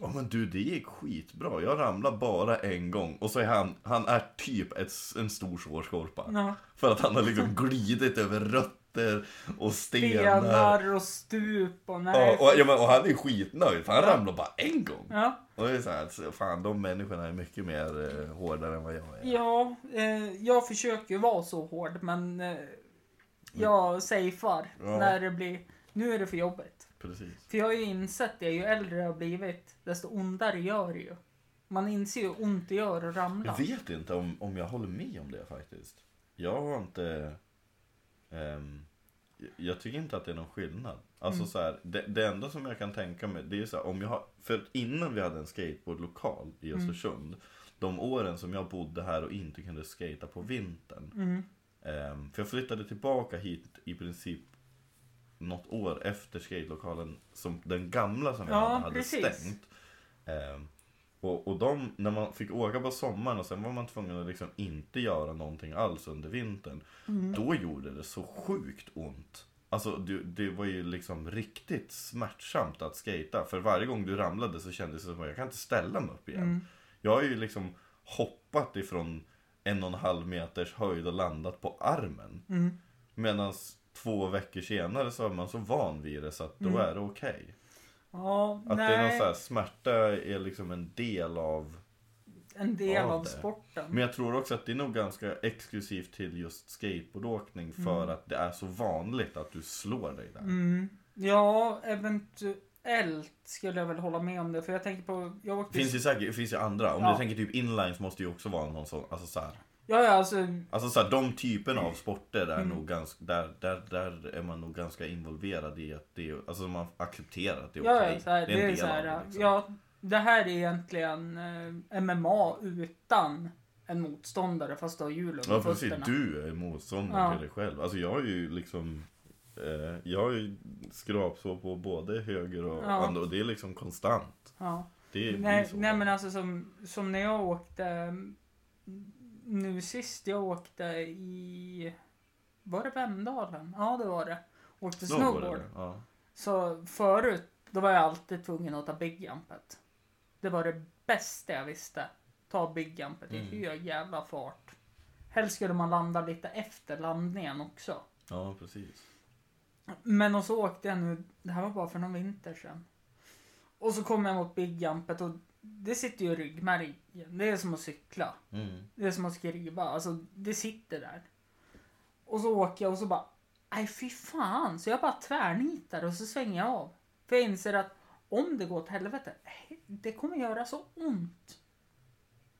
Ja men du det gick skitbra, jag ramlade bara en gång och så är han, han är typ ett, en stor sårskorpa. Ja. För att han har liksom glidit över rötter och stenar. Stenar och stup och nej. Ja, och, ja, men, och han är skitnöjd för han Ja. ramlade bara en gång. Ja. Och det är så här, så fan de människorna är mycket mer eh, hårdare än vad jag är. Ja, eh, jag försöker ju vara så hård men eh, jag safear Ja. när det blir, nu är det för jobbigt. Precis. För jag har ju insett det, ju äldre jag har blivit, desto ondare gör det ju. Man inser ju hur ont det gör att ramla. Jag vet inte om, om jag håller med om det faktiskt. Jag har inte... ehm, jag- tycker inte att det är någon skillnad. Alltså Mm. så här, det, det enda som jag kan tänka mig, det är så här, om jag har... För innan vi hade en skateboardlokal i Mm. Östersund, de åren som jag bodde här och inte kunde skata på vintern. Mm. Ehm, för jag flyttade tillbaka hit i princip något år efter skatelokalen som den gamla som jag Ja, hade, hade stängt. Ehm, och, och de, när man fick åka på sommaren och sen var man tvungen att liksom inte göra någonting alls under vintern. Mm. Då gjorde det så sjukt ont. Alltså det, det var ju liksom riktigt smärtsamt att skata. För varje gång du ramlade så kändes det som att jag kan inte ställa mig upp igen. Mm. Jag har ju liksom hoppat ifrån en och en halv meters höjd och landat på armen. Mm. Medan två veckor senare så är man så van vid det så att då Mm. är det okej. Ja, Att det är någon nej, så här, smärta är liksom en del av en del av av det. sporten. Men jag tror också att det är nog ganska exklusivt till just skateboardåkning för Mm. att det är så vanligt att du slår dig där. Mm. Ja, eventuellt skulle jag väl hålla med om det. För jag tänker på, jag åkte... Det finns ju säkert, det finns ju andra. Om Ja. du tänker typ inlines måste ju också vara någon sån, alltså så här. Ja, ja, alltså. Alltså så här, de typerna av sporter är Mm. nog ganska, där, där, där är man nog ganska involverad i att det är, alltså man accepterar att det är Ja, okej. ja, så här, det är del så av här, det, liksom. ja, det här är egentligen eh, MMA utan en motståndare fast du har hjul under Ja precis, fötterna. du är motståndare Ja. till dig själv. Alltså jag har ju liksom eh, Jag har ju skrapsår på både höger och Ja. andra och det är liksom konstant. Ja. Det blir Nej, så. nej men alltså som, som när jag åkte nu sist jag åkte i var det Vemdalen? Ja det var det. Åkte Snowboard, snowboard. Ja. Så förut då var jag alltid tvungen att ta big jumpet. Det var det bästa jag visste. Ta big jumpet i Mm. hög jävla fart. Helst skulle man landa lite efter landningen också. ja, precis. Men och så åkte jag nu, det här var bara för någon vinter sedan. Och så kom jag mot big jumpet och det sitter ju i ryggmärgen. Det är som att cykla. Mm. Det är som att skriva. Alltså det sitter där. Och så åker jag och så bara, nej fy fan. Så jag bara tvärnitar och så svänger jag av. För jag inser att om det går åt helvete, det kommer göra så ont.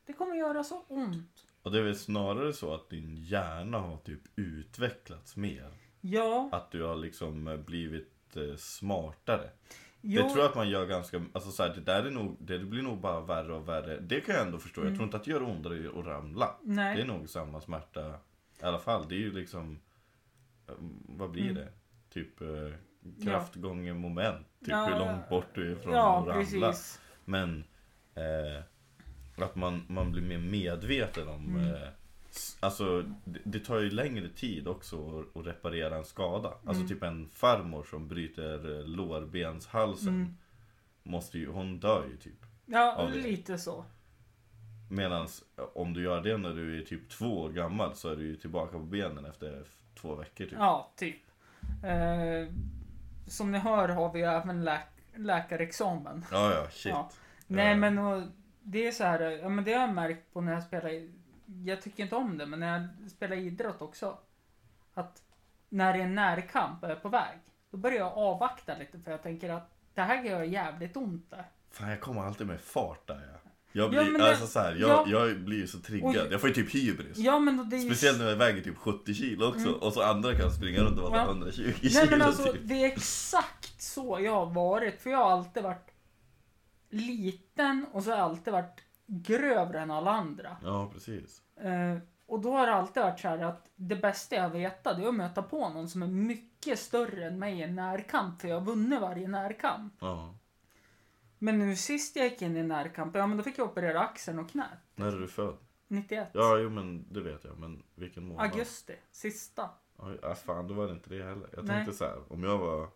Det kommer göra så ont. Och det är väl snarare så att din hjärna har typ utvecklats mer. Ja, Att du har liksom blivit eh, smartare. Jo, Det tror jag att man gör ganska, alltså så här, det där är nog, det blir nog bara värre och värre. Det kan jag ändå förstå. Jag Mm. tror inte att det gör ondare att ramla. nej. Det är nog samma smärta i alla fall. Det är ju liksom, eh, vad blir Mm. det? Typ eh, kraft gånger moment. Typ Ja, hur långt bort du är från ja, att ramla. precis. Men eh, att man, man blir mer medveten om Mm. eh, Alltså det, det tar ju längre tid också att, att reparera en skada. Alltså Mm. typ en farmor som bryter eh, lårbenshalsen. Mm. Måste ju, hon dör ju typ. Ja, lite så. Medan om du gör det när du är typ två år gammal så är du ju tillbaka på benen efter två veckor typ. Ja, typ. Eh, som ni hör har vi även läk- läkarexamen. Ja, ja, shit. Ja. Nej Eh, men och, det är så här, ja men det har jag märkt på när jag spelar, i- jag tycker inte om det, men när jag spelar idrott också. Att när det är närkamp och jag är på väg, då börjar jag avvakta lite för jag tänker att det här göra jävligt ont där. Fan jag kommer alltid med fart där ja. Jag Ja, blir, men det- alltså så här, jag, ja. jag blir så triggad. Jag får ju typ hybris. Ja men det är ju... Speciellt när jag väger typ 70 kilo också. Och så andra kan springa runt och vara Ja. 120 Nej kilo men alltså typ. det är exakt så jag har varit. För jag har alltid varit liten och så har jag alltid varit grövre än alla andra. Ja, precis. Eh, och då har det alltid varit så här att det bästa jag vet det är att möta på någon som är mycket större än mig i närkamp. För jag har vunnit varje närkamp. Ja. Men nu sist jag gick in i närkamp, ja men då fick jag operera axeln och knät. När är du född? 91. Ja, jo men det vet jag. Men vilken månad? Augusti. Sista. Oj, ah, fan, då var det inte det heller. Jag Nej. tänkte så här, om jag var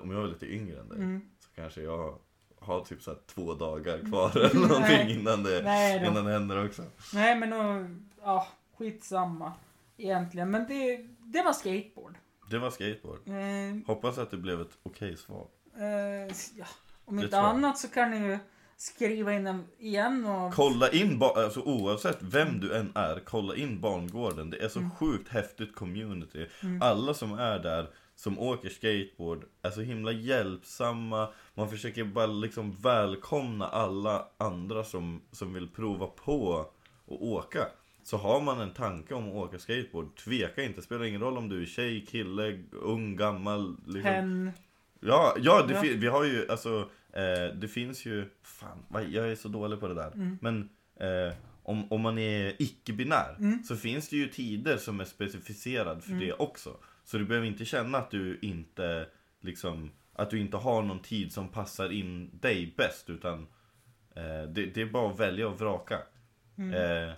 om jag var lite yngre än dig Mm. så kanske jag har typ så två dagar kvar eller någonting Nej. innan det, Nej då. innan det händer också. Nej men då, ja skitsamma. Egentligen. Men det, det var skateboard. Det var skateboard. Eh, Hoppas att det blev ett okej svar. eh, ja. Om Det inte annat så kan ni ju skriva in en igen och... Kolla in, alltså oavsett vem du än är, kolla in barngården. Det är så sjukt häftigt community. Alla som är där, som åker skateboard, är så himla hjälpsamma. Man försöker bara liksom välkomna alla andra som, som vill prova på och åka. Så har man en tanke om att åka skateboard, tveka inte. Spelar ingen roll om du är tjej, kille, ung, gammal. Liksom. Hen. Ja, ja, det vi har ju alltså, eh, det finns ju, fan, jag är så dålig på det där. Mm. Men eh, om, om man är icke-binär så finns det ju tider som är specificerad för Mm. det också. Så du behöver inte känna att du inte, liksom, att du inte har någon tid som passar in dig bäst. Utan eh, det, det är bara att välja och vraka. Mm. Eh,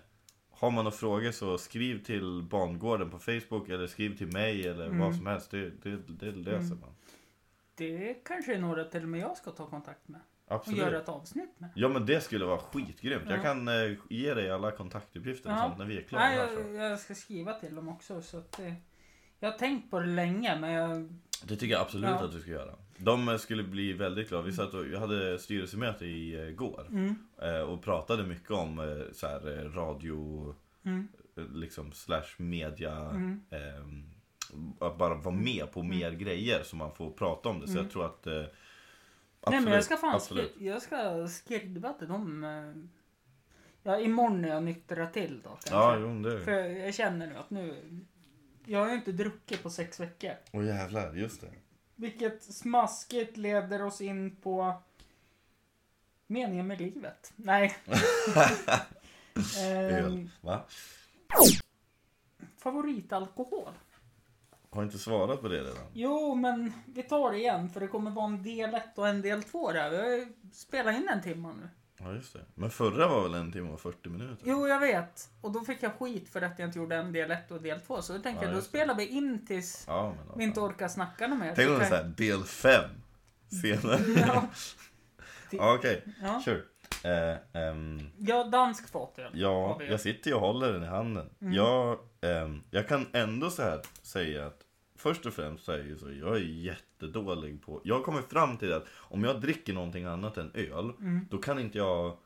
har man några frågor så skriv till Bangården på Facebook eller skriv till mig eller Mm. vad som helst. Det, det, det löser man. Det kanske är några till och med jag ska ta kontakt med. Och Absolut. göra ett avsnitt med. Ja men det skulle vara skitgrymt. Jag Ja. kan eh, ge dig alla kontaktuppgifter och Ja. sånt när vi är klara Nej, här. Så. jag, jag ska skriva till dem också. Så att jag har tänkt på det länge men jag... Det tycker jag absolut Ja. att du ska göra. De eh, skulle bli väldigt glada. Vi satt och, jag hade styrelsemöte i eh, går. Mm, Eh, och pratade mycket om eh, så här, eh, radio, mm, eh, liksom slash media. mm. ehm, att bara vara med på mer grejer så man får prata om det. Så Mm. jag tror att... Eh, Nej absolut, men jag ska fan absolut. jag ska skriva till dem. eh, Ja, imorgon när jag nyktrar till då kanske. Ja, jo det. För jag känner nu att nu... Jag har ju inte druckit på sex veckor. Åh jävlar, just det. Vilket smaskigt leder oss in på meningen med livet. Nej. Öl. [laughs] Ehm, Va? favoritalkohol? Har inte svarat på det redan? Jo, men vi tar det igen för det kommer vara en del 1 och en del 2 där. Vi spelat in en timme nu. Ja just det. Men förra var väl en timme och 40 minuter? Jo, jag vet. Och då fick jag skit för att jag inte gjorde en del 1 och del 2. Så då tänkte Ja, jag, då just det. spelar vi in tills Ja men vi inte orkar snacka något mer. Tänk om det är såhär del 5 senare. [laughs] Ja. [laughs] Ja okej, Ja. sure. Eh, ehm, ja, dansk fatöl. ja, har vi. jag sitter ju och håller den i handen. Mm. Jag, ehm, jag kan ändå så här säga att först och främst så är ju så, jag är jättedålig på, jag kommit fram till att om jag dricker någonting annat än öl, Mm. då kan inte jag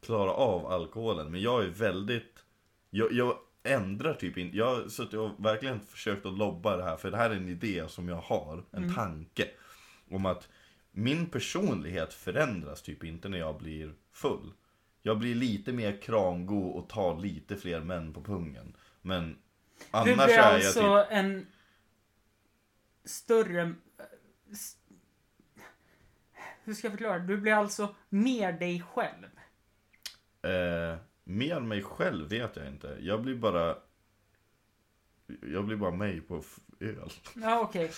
klara av alkoholen. Men jag är väldigt, jag, jag ändrar typ inte, jag har suttit och verkligen försökt att lobba det här, för det här är en idé som jag har, en Mm. tanke. Om att min personlighet förändras typ inte när jag blir full. Jag blir lite mer kramgo och tar lite fler män på pungen. Men Du annars blir är alltså jag typ... en större... Hur ska jag förklara? Du blir alltså mer dig själv. Eh, mer mig själv vet jag inte. Jag blir bara... Jag blir bara mig på öl. Ja, okej.